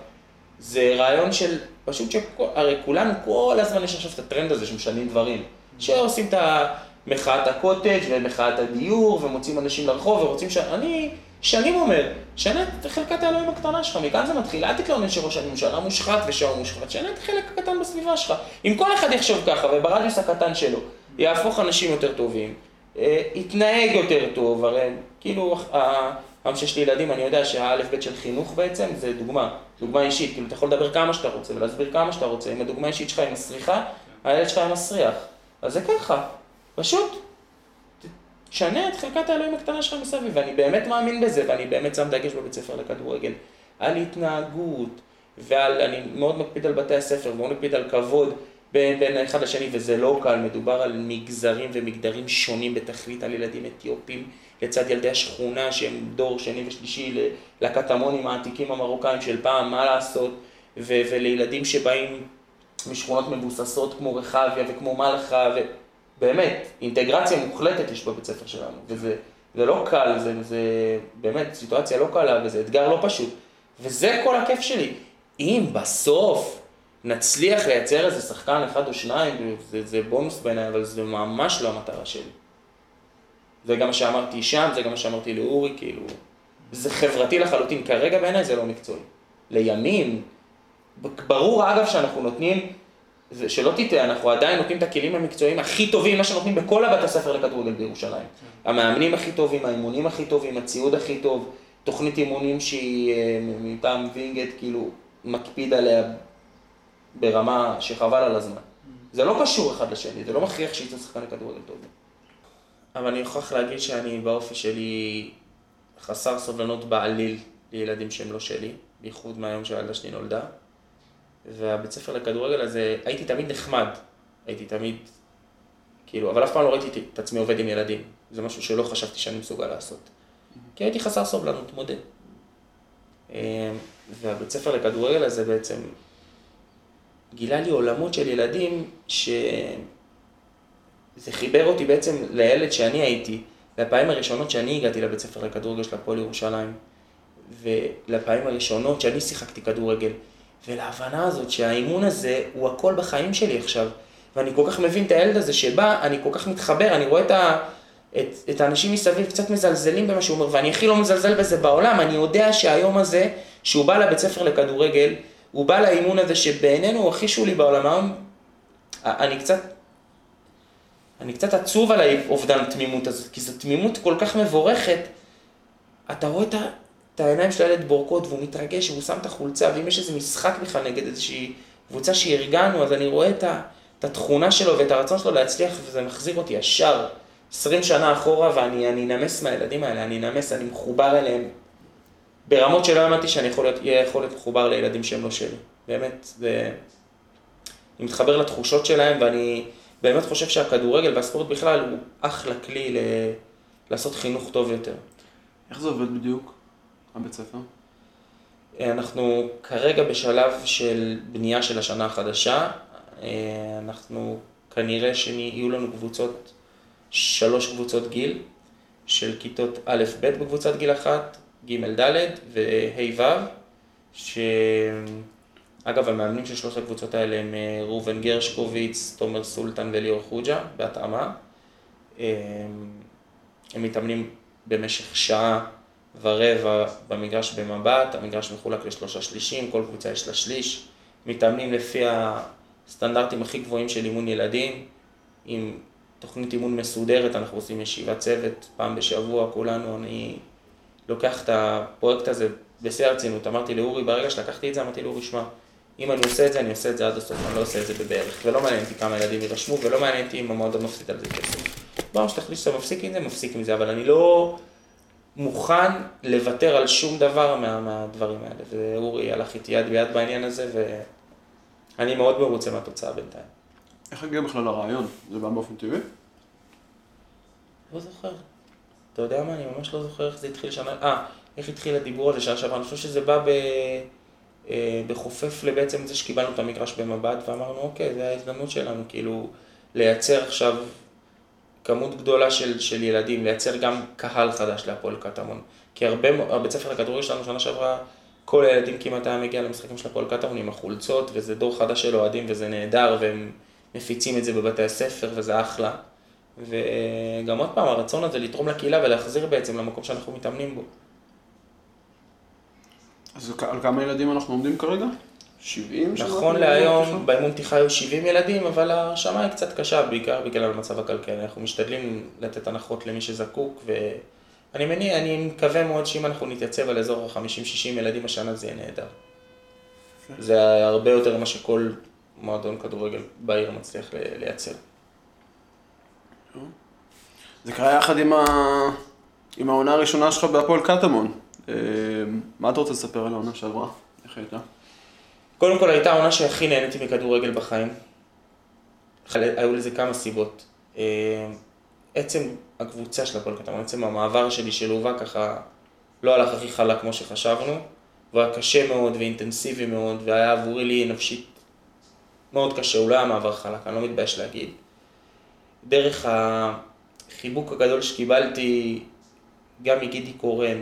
[SPEAKER 3] זה רעיון של, פשוט שהרי כולנו, כל הזמן יש עכשיו את הטרנד הזה שמשנים דברים. שעושים את מחאת הקוטג' ומחאת הדיור, ומוצאים אנשים לרחוב, ורוצים ש... אני שנים אומר, שנה את חלקת האלוהים הקטנה שלך, מכאן זה מתחיל, אל תתלונן שראש הממשלה מושחת ושהוא מושחת, שנה את החלק הקטן בסביבה שלך. אם כל אחד יחשוב ככה, וברדיוס הקטן שלו, יהפוך אנשים יותר טובים, אה, יתנהג יותר טוב, הרי כאילו, גם כשיש לי ילדים, אני יודע שהאלף בית של חינוך בעצם, זה דוגמה, דוגמה אישית, כאילו אתה יכול לדבר כמה שאתה רוצה ולהסביר כמה שאתה רוצה, אם הדוגמה האישית שלך היא מסריחה, הילד שלך היא מסריח. אז זה ככה, פשוט. תשנה את חלקת האלוהים הקטנה שלך מסביב, ואני באמת מאמין בזה, ואני באמת שם דגש בבית ספר לכדורגל, על התנהגות, ועל, אני מאוד מקפיד על בתי הספר, מאוד מקפיד על כבוד בין, בין האחד לשני, וזה לא קל, מדובר על מגזרים ומגדרים שונים בתכלית, על ילדים אתיופים לצד ילדי השכונה שהם דור שני ושלישי לקטמונים העתיקים המרוקאים של פעם, מה לעשות, ו- ולילדים שבאים משכונות מבוססות כמו רחביה וכמו מלחה, ובאמת, אינטגרציה מוחלטת יש בבית ספר שלנו, וזה זה לא קל, זה, זה באמת סיטואציה לא קלה, וזה אתגר לא פשוט, וזה כל הכיף שלי. אם בסוף נצליח לייצר איזה שחקן אחד או שניים, זה, זה בונוס בעיניי, אבל זה ממש לא המטרה שלי. זה גם מה שאמרתי שם, זה גם מה שאמרתי לאורי, כאילו, זה חברתי לחלוטין, כרגע בעיניי זה לא מקצועי. לימים, ברור אגב שאנחנו נותנים, שלא תטעה, אנחנו עדיין נותנים את הכלים המקצועיים הכי טובים, מה שנותנים בכל הבית הספר לכדורגל בירושלים. המאמנים הכי טובים, האימונים הכי טובים, הציוד הכי טוב, תוכנית אימונים שהיא אה, מטעם וינגייט, כאילו, מקפיד עליה ברמה שחבל על הזמן. זה לא קשור אחד לשני, זה לא מכריח שהיא שחקן לכדורגל טוב. אבל אני מוכרח להגיד שאני באופי שלי חסר סובלנות בעליל לילדים שהם לא שלי, בייחוד מהיום שהילדה שלי נולדה. והבית ספר לכדורגל הזה, הייתי תמיד נחמד, הייתי תמיד, כאילו, אבל אף פעם לא ראיתי את עצמי עובד עם ילדים. זה משהו שלא חשבתי שאני מסוגל לעשות. כי הייתי חסר סובלנות, מודה. אה, והבית ספר לכדורגל הזה בעצם גילה לי עולמות של ילדים ש... זה חיבר אותי בעצם לילד שאני הייתי, לפעמים הראשונות שאני הגעתי לבית ספר לכדורגל של הפועל ירושלים, ולפעמים הראשונות שאני שיחקתי כדורגל, ולהבנה הזאת שהאימון הזה הוא הכל בחיים שלי עכשיו, ואני כל כך מבין את הילד הזה שבא, אני כל כך מתחבר, אני רואה את, ה, את, את האנשים מסביב קצת מזלזלים במה שהוא אומר, ואני הכי לא מזלזל בזה בעולם, אני יודע שהיום הזה, שהוא בא לבית ספר לכדורגל, הוא בא לאימון הזה שבעינינו הוא הכי שולי בעולם, אני קצת אני קצת עצוב על האובדן התמימות הזאת, כי זו תמימות כל כך מבורכת. אתה רואה את, ה, את העיניים של הילד בורקות והוא מתרגש והוא שם את החולצה, ואם יש איזה משחק בכלל נגד איזושהי קבוצה שארגנו, אז אני רואה את, ה, את התכונה שלו ואת הרצון שלו להצליח, וזה מחזיר אותי ישר 20 שנה אחורה, ואני נמס מהילדים האלה, אני נמס, אני מחובר אליהם ברמות שלא האמנתי שאני יכול להיות, יכול להיות מחובר לילדים שהם לא שלי. באמת, זה... אני מתחבר לתחושות שלהם ואני... באמת חושב שהכדורגל והספורט בכלל הוא אחלה כלי ל... לעשות חינוך טוב יותר.
[SPEAKER 2] איך זה עובד בדיוק, הבית ספר?
[SPEAKER 3] אנחנו כרגע בשלב של בנייה של השנה החדשה. אנחנו כנראה שיהיו לנו קבוצות, שלוש קבוצות גיל, של כיתות א'-ב' בקבוצת גיל אחת, ג'-ד' וה'-ו', ש... אגב, המאמנים של שלוש הקבוצות האלה הם אה, ראובן גרשקוביץ, תומר סולטן וליאור חוג'ה, בהתאמה. הם מתאמנים במשך שעה ורבע במגרש במבט, המגרש מחולק לשלושה שלישים, כל קבוצה יש לה שליש. מתאמנים לפי הסטנדרטים הכי גבוהים של אימון ילדים, עם תוכנית אימון מסודרת, אנחנו עושים ישיבת צוות פעם בשבוע, כולנו, אני לוקח את הפרויקט הזה בשיא הרצינות. אמרתי לאורי, ברגע שלקחתי את זה, אמרתי לאורי, שמע, אם אני עושה את זה, אני עושה את זה עד הסוף, אני לא עושה את זה בבערך. ולא מעניין אותי כמה ילדים יירשמו, ולא מעניין אותי אם המועדון מפסיד על זה כסף. בואו, שתחליט שאתה מפסיק עם זה, מפסיק עם זה, אבל אני לא מוכן לוותר על שום דבר מה, מהדברים האלה. ואורי הלך איתי יד ביד בעניין הזה, ואני מאוד מרוצה מהתוצאה בינתיים.
[SPEAKER 2] איך הגיע בכלל לרעיון? זה בא באופן טבעי?
[SPEAKER 3] לא זוכר. אתה יודע מה? אני ממש לא זוכר איך זה התחיל שנה... אה, איך התחיל הדיבור הזה שנה שעברה? אני חושב שזה בא ב... אה, בחופף לבעצם זה שקיבלנו את המגרש במבט ואמרנו, אוקיי, זו ההזדמנות שלנו, כאילו, לייצר עכשיו כמות גדולה של, של ילדים, לייצר גם קהל חדש להפועל קטמון. כי הרבה, הבית ספר לכדורגל שלנו שנה שעברה, כל הילדים כמעט היה מגיע למשחקים של הפועל קטמון עם החולצות, וזה דור חדש של אוהדים וזה נהדר, והם מפיצים את זה בבתי הספר וזה אחלה. וגם עוד פעם, הרצון הזה לתרום לקהילה ולהחזיר בעצם למקום שאנחנו מתאמנים בו.
[SPEAKER 2] אז על כמה ילדים אנחנו עומדים כרגע? 70?
[SPEAKER 3] נכון להיום, באימון פתיחה היו 70 ילדים, אבל ההרשמה היא קצת קשה, בעיקר בגלל המצב הכלכלי. אנחנו משתדלים לתת הנחות למי שזקוק, ואני מניע, אני מקווה מאוד שאם אנחנו נתייצב על אזור ה-50-60 ילדים השנה, זה יהיה נהדר. זה הרבה יותר ממה שכל מועדון כדורגל בעיר מצליח לייצר.
[SPEAKER 2] זה קרה יחד עם, ה... עם העונה הראשונה שלך בהפועל קטמון. אה, מה אתה רוצה לספר על העונה שעברה? איך הייתה?
[SPEAKER 3] קודם כל הייתה העונה שהכי נהניתי מכדורגל בחיים. היו לזה כמה סיבות. אה, עצם הקבוצה של הפועל קטמון, עצם המעבר שלי שלווה ככה לא הלך הכי חלק כמו שחשבנו, והיה קשה מאוד ואינטנסיבי מאוד, והיה עבורי לי נפשית מאוד קשה, הוא לא היה מעבר חלק, אני לא מתבייש להגיד. דרך החיבוק הגדול שקיבלתי גם מגידי קורן,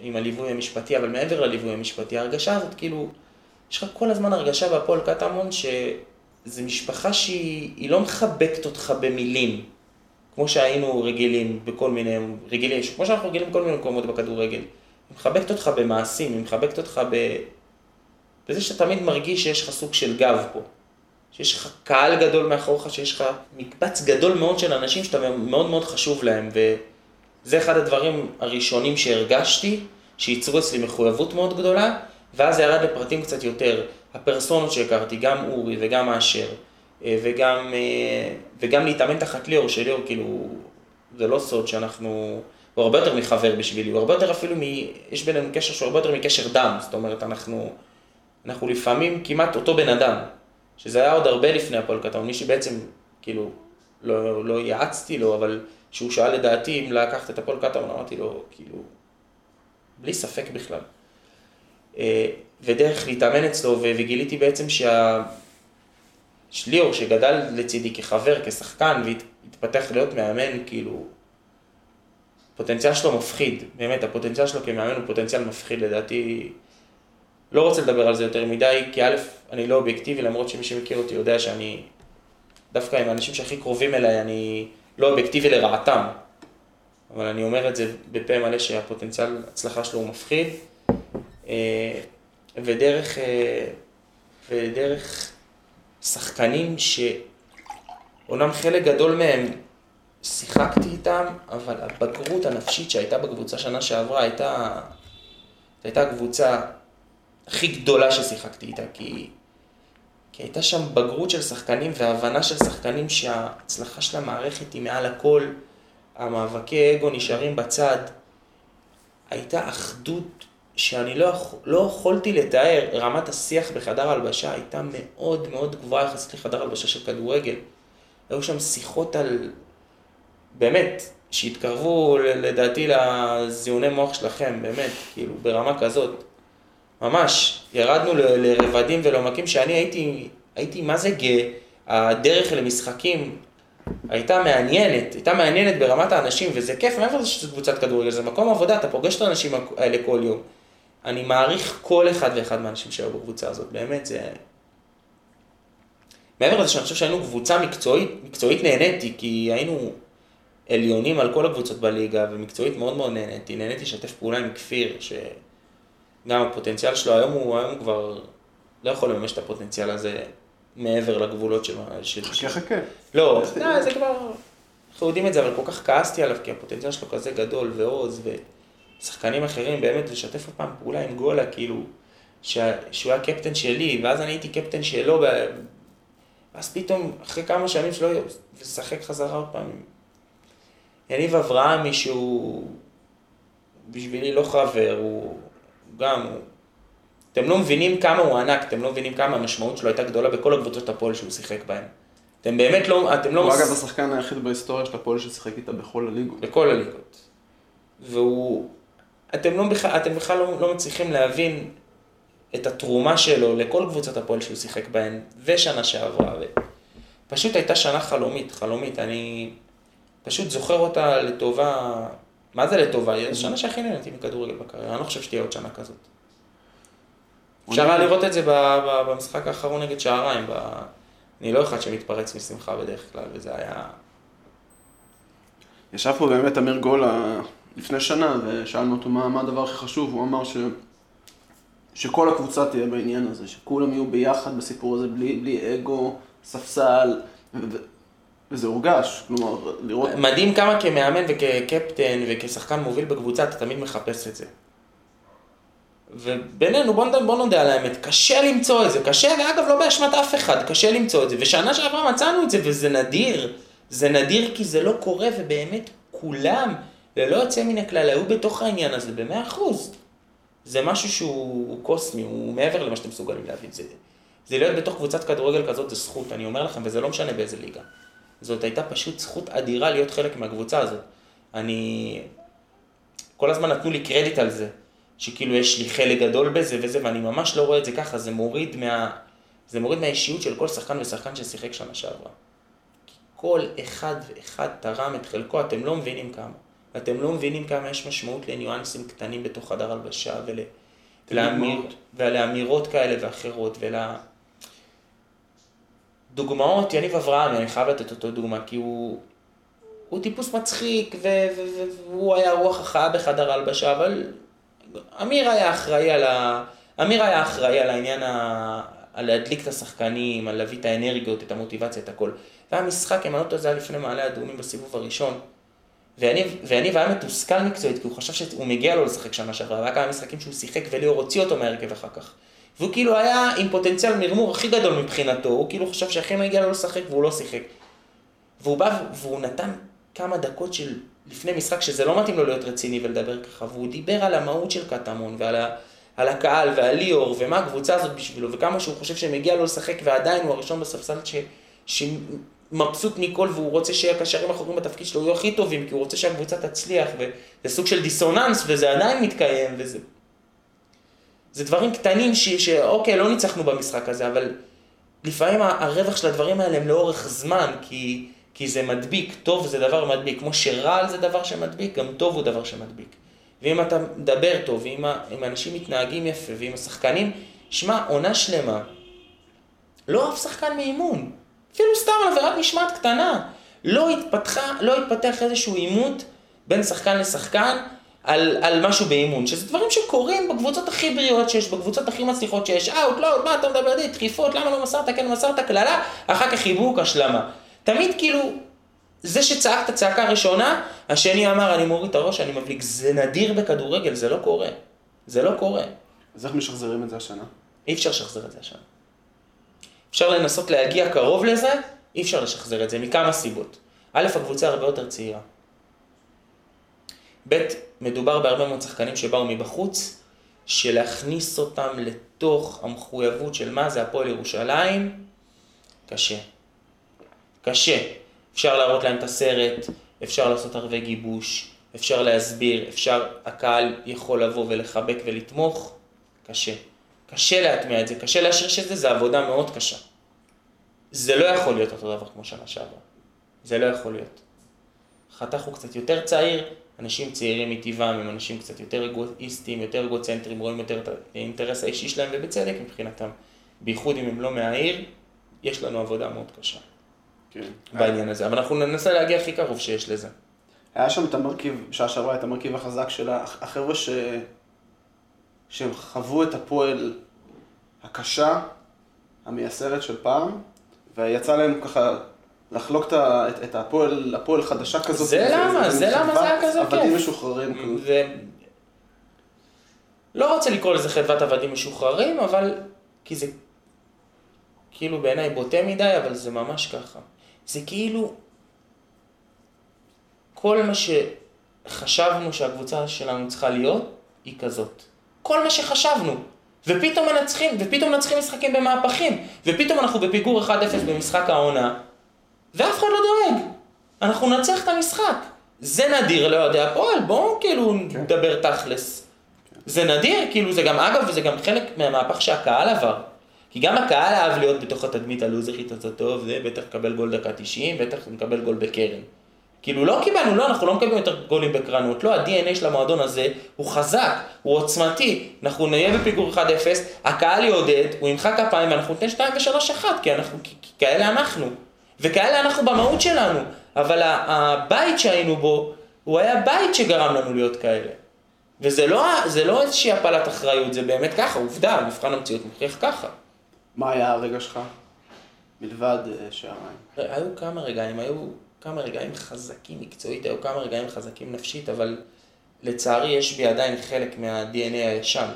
[SPEAKER 3] עם הליווי המשפטי, אבל מעבר לליווי המשפטי, ההרגשה הזאת, כאילו, יש לך כל הזמן הרגשה בהפועל קטמון שזו משפחה שהיא לא מחבקת אותך במילים, כמו שהיינו רגילים בכל מיני, רגילים, כמו שאנחנו רגילים בכל מיני מקומות בכדורגל. היא מחבקת אותך במעשים, היא מחבקת אותך ב... בזה שאתה תמיד מרגיש שיש לך סוג של גב פה. שיש לך קהל גדול מאחוריך, שיש לך מקבץ גדול מאוד של אנשים שאתה מאוד מאוד חשוב להם. ו... זה אחד הדברים הראשונים שהרגשתי, שייצרו אצלי מחויבות מאוד גדולה, ואז זה ירד לפרטים קצת יותר. הפרסונות שהכרתי, גם אורי וגם אשר, אה, וגם, אה, וגם להתאמן תחת ליאור, שליאור כאילו זה לא סוד שאנחנו, הוא הרבה יותר מחבר בשבילי, הוא הרבה יותר אפילו מ... יש בינינו קשר שהוא הרבה יותר מקשר דם, זאת אומרת, אנחנו, אנחנו לפעמים כמעט אותו בן אדם, שזה היה עוד הרבה לפני הפועל קטמון, מי שבעצם, כאילו, לא, לא יעצתי לו, אבל כשהוא שאל לדעתי אם לקחת את הפועל קטמון, אמרתי לו, כאילו, בלי ספק בכלל. אה, ודרך להתאמן אצלו, וגיליתי בעצם שה... שליאור, שגדל לצידי כחבר, כשחקן, והתפתח להיות מאמן, כאילו, הפוטנציאל שלו מפחיד, באמת, הפוטנציאל שלו כמאמן הוא פוטנציאל מפחיד, לדעתי, לא רוצה לדבר על זה יותר מדי, כי א', אני לא אובייקטיבי, למרות שמי שמכיר אותי יודע שאני, דווקא עם האנשים שהכי קרובים אליי, אני לא אובייקטיבי לרעתם, אבל אני אומר את זה בפה מלא שהפוטנציאל הצלחה שלו הוא מפחיד, אה, ודרך, אה, ודרך שחקנים שאומנם חלק גדול מהם שיחקתי איתם, אבל הבגרות הנפשית שהייתה בקבוצה שנה שעברה הייתה, הייתה הקבוצה הכי גדולה ששיחקתי איתה, כי, כי הייתה שם בגרות של שחקנים והבנה של שחקנים שההצלחה של המערכת היא מעל הכל, המאבקי אגו נשארים בצד. הייתה אחדות שאני לא, לא יכולתי לתאר, רמת השיח בחדר הלבשה הייתה מאוד מאוד גבוהה יחסית לחדר הלבשה של כדורגל. היו שם שיחות על, באמת, שהתקרבו לדעתי לזיוני מוח שלכם, באמת, כאילו, ברמה כזאת. ממש, ירדנו ל- לרבדים ולעומקים שאני הייתי, הייתי מה זה גאה, הדרך למשחקים הייתה מעניינת, הייתה מעניינת ברמת האנשים, וזה כיף, מעבר לזה שזו קבוצת כדורגל, זה מקום עבודה, אתה פוגש את האנשים האלה כל יום. אני מעריך כל אחד ואחד מהאנשים שהיו בקבוצה הזאת, באמת, זה... מעבר לזה שאני חושב שהיינו קבוצה מקצועית, מקצועית נהניתי, כי היינו עליונים על כל הקבוצות בליגה, ומקצועית מאוד מאוד נהניתי. נהניתי לשתף פעולה עם כפיר, שגם הפוטנציאל שלו היום הוא, היום הוא כבר לא יכול לממש את הפוטנציאל הזה מעבר לגבולות של... של...
[SPEAKER 2] חכה חכה.
[SPEAKER 3] לא, לא, זה כבר... אנחנו יודעים את זה, אבל כל כך כעסתי עליו, כי הפוטנציאל שלו כזה גדול, ועוז, ושחקנים אחרים, באמת לשתף עוד פעם פעולה עם גולה, כאילו, שה- שהוא היה קפטן שלי, ואז אני הייתי קפטן שלו, ואז פתאום, אחרי כמה שנים שלא לשחק חזרה עוד פעם. יניב אברהמי, שהוא בשבילי לא חבר, הוא גם, הוא... אתם לא מבינים כמה הוא ענק, אתם לא מבינים כמה המשמעות שלו הייתה גדולה בכל הקבוצות הפועל שהוא שיחק בהן. אתם באמת לא, אתם לא...
[SPEAKER 2] הוא
[SPEAKER 3] מס-
[SPEAKER 2] אגב השחקן היחיד בהיסטוריה של הפועל ששיחק איתה בכל הליגות.
[SPEAKER 3] בכל הליגות. והוא... אתם, לא בכלל, אתם בכלל לא, לא מצליחים להבין את התרומה שלו לכל קבוצות הפועל שהוא שיחק בהן, ושנה שעברה. ו... פשוט הייתה שנה חלומית, חלומית. אני פשוט זוכר אותה לטובה, מה זה לטובה? היא השנה שהכי נהניתי מכדורגל בקריירה, אני לא חושב שתהיה עוד שנה כזאת. אפשר היה לראות את זה במשחק האחרון נגד שעריים. אני לא אחד שמתפרץ משמחה בדרך כלל, וזה היה...
[SPEAKER 2] ישב פה באמת אמיר גולה לפני שנה, ושאלנו אותו מה, מה הדבר הכי חשוב, הוא אמר ש... שכל הקבוצה תהיה בעניין הזה, שכולם יהיו ביחד בסיפור הזה, בלי, בלי אגו, ספסל, וזה הורגש, כלומר, לראות...
[SPEAKER 3] מדהים כמה כמאמן וכקפטן וכשחקן מוביל בקבוצה, אתה תמיד מחפש את זה. ובינינו, בוא, בוא נודה על האמת, קשה למצוא את זה, קשה, ואגב, לא באשמת אף אחד, קשה למצוא את זה. ושנה שעברה מצאנו את זה, וזה נדיר. זה נדיר כי זה לא קורה, ובאמת כולם, ללא יוצא מן הכלל, היו בתוך העניין הזה במאה אחוז. זה משהו שהוא קוסמי, הוא מעבר למה שאתם מסוגלים להבין. זה, זה להיות בתוך קבוצת כדורגל כזאת, זה זכות, אני אומר לכם, וזה לא משנה באיזה ליגה. זאת הייתה פשוט זכות אדירה להיות חלק מהקבוצה הזאת. אני... כל הזמן נתנו לי קרדיט על זה, שכאילו יש לי חלק גדול בזה וזה, ואני ממש לא רואה את זה ככה, זה מוריד מה... זה מוריד מהאישיות של כל שחקן ושחקן ששיחק שנה שעברה. כי כל אחד ואחד תרם את חלקו, אתם לא מבינים כמה. אתם לא מבינים כמה יש משמעות לניואנסים קטנים בתוך חדר הלבשה ול... ולאמיר... ולאמירות כאלה ואחרות, ול... דוגמאות, יניב אברהם, אני חייב לתת אותו דוגמה, כי הוא, הוא טיפוס מצחיק, ו- והוא היה רוח החיה בחדר ההלבשה, אבל אמיר היה אחראי על ה... אמיר היה אחראי על העניין ה... על להדליק את השחקנים, על להביא את האנרגיות, את המוטיבציה, את הכל. והיה משחק, אם אני לא טועה, זה היה לפני מעלה אדומים בסיבוב הראשון. ויניב היה מתוסכל מקצועית, כי הוא חשב שהוא מגיע לו לשחק שנה שעברה, והיה כמה משחקים שהוא שיחק וליאור הוציא אותו מהרכב אחר כך. והוא כאילו היה עם פוטנציאל מרמור הכי גדול מבחינתו, הוא כאילו חשב שהכי מגיע לו לשחק והוא לא שיחק. והוא בא והוא נתן כמה דקות של לפני משחק שזה לא מתאים לו להיות רציני ולדבר ככה, והוא דיבר על המהות של קטמון ועל ה, על הקהל ועל ליאור ומה הקבוצה הזאת בשבילו וכמה שהוא חושב שמגיע לו לשחק ועדיין הוא הראשון בספסל ש, שמבסוט מכל והוא רוצה שהקשרים האחוריים בתפקיד שלו יהיו הכי טובים כי הוא רוצה שהקבוצה תצליח וזה סוג של דיסוננס וזה עדיין מתקיים וזה... זה דברים קטנים ש, שאוקיי לא ניצחנו במשחק הזה אבל לפעמים הרווח של הדברים האלה הם לאורך זמן כי, כי זה מדביק, טוב זה דבר מדביק. כמו שרעל זה דבר שמדביק גם טוב הוא דבר שמדביק. ואם אתה מדבר טוב, ואם אנשים מתנהגים יפה, ואם השחקנים, שמע, עונה שלמה, לא אף שחקן מאימון, אפילו סתם על עבירת משמעת קטנה, לא התפתחה, לא התפתח איזשהו עימות בין שחקן לשחקן על, על משהו באימון, שזה דברים שקורים בקבוצות הכי בריאות שיש, בקבוצות הכי מצליחות שיש, אאוט, לא, מה אתה מדבר לי, דחיפות, למה לא מסרת, כן מסרת, קללה, אחר כך חיבוק, השלמה. תמיד כאילו, זה שצעק את הצעקה הראשונה, השני אמר, אני מוריד את הראש, אני מבליג. זה נדיר בכדורגל, זה לא קורה. זה לא קורה.
[SPEAKER 2] אז איך משחזרים את זה השנה?
[SPEAKER 3] אי אפשר לשחזר את זה השנה. אפשר לנסות להגיע קרוב לזה, אי אפשר לשחזר את זה, מכמה סיבות. א', הקבוצה הרבה יותר צעירה. ב', מדובר בהרבה מאוד שחקנים שבאו מבחוץ, שלהכניס אותם לתוך המחויבות של מה זה הפועל ירושלים, קשה. קשה. אפשר להראות להם את הסרט, אפשר לעשות ערבי גיבוש, אפשר להסביר, אפשר, הקהל יכול לבוא ולחבק ולתמוך, קשה. קשה להטמיע את זה, קשה להשריש את זה, זה עבודה מאוד קשה. זה לא יכול להיות אותו דבר כמו שנה שעברה. זה לא יכול להיות. חתך הוא קצת יותר צעיר, אנשים צעירים מטבעם הם אנשים קצת יותר אגואיסטים, יותר אגוצנטרים, רואים יותר את האינטרס האישי שלהם, ובצדק מבחינתם. בייחוד אם הם לא מהעיר, יש לנו עבודה מאוד קשה
[SPEAKER 2] כן.
[SPEAKER 3] בעניין הזה. אבל אנחנו ננסה להגיע הכי קרוב שיש לזה.
[SPEAKER 2] היה שם את המרכיב, בשעה שעברה, את המרכיב החזק של הח- החבר'ה ש... שהם חוו את הפועל הקשה, המייסרת של פעם, ויצא להם ככה לחלוק את. את, את הפועל, הפועל חדשה כזאת.
[SPEAKER 3] זה למה, זה למה זה היה כזה
[SPEAKER 2] עבדים
[SPEAKER 3] כיף.
[SPEAKER 2] משוחררים. כזה.
[SPEAKER 3] ו... לא רוצה לקרוא לזה חדוות עבדים משוחררים, אבל... כי זה כאילו בעיניי בוטה מדי, אבל זה ממש ככה. זה כאילו... כל מה שחשבנו שהקבוצה שלנו צריכה להיות, היא כזאת. כל מה שחשבנו. ופתאום מנצחים, ופתאום מנצחים משחקים במהפכים. ופתאום אנחנו בפיגור 1-0 במשחק העונה, ואף אחד לא דואג. אנחנו ננצח את המשחק. זה נדיר לאוהדי הפועל, בואו כאילו נדבר תכלס. זה נדיר, כאילו זה גם, אגב, וזה גם חלק מהמהפך שהקהל עבר. כי גם הקהל אהב להיות בתוך התדמית הלוזרית הזאת, טוב, זה בטח מקבל גול דקה 90, בטח מקבל גול בקרן. כאילו לא קיבלנו, לא, אנחנו לא מקבלים יותר גולים בקרנות, לא, ה-DNA של המועדון הזה הוא חזק, הוא עוצמתי, אנחנו נהיה בפיגור 1-0, הקהל יעודד, הוא ימחא כפיים ואנחנו ניתן 2 ו-3-1, כי אנחנו, כי כאלה אנחנו. וכאלה אנחנו במהות שלנו, אבל הבית שהיינו בו, הוא היה בית שגרם לנו להיות כאלה. וזה לא, לא איזושהי הפלת אחריות, זה באמת ככה, עובדה, מבחן המציאות מוכיח ככה.
[SPEAKER 2] מה היה הרגע שלך? מלבד אה, שעריים.
[SPEAKER 3] היו כמה רגעים, היו כמה רגעים חזקים מקצועית, היו כמה רגעים חזקים נפשית, אבל לצערי יש בי עדיין חלק מה-DNA הישן.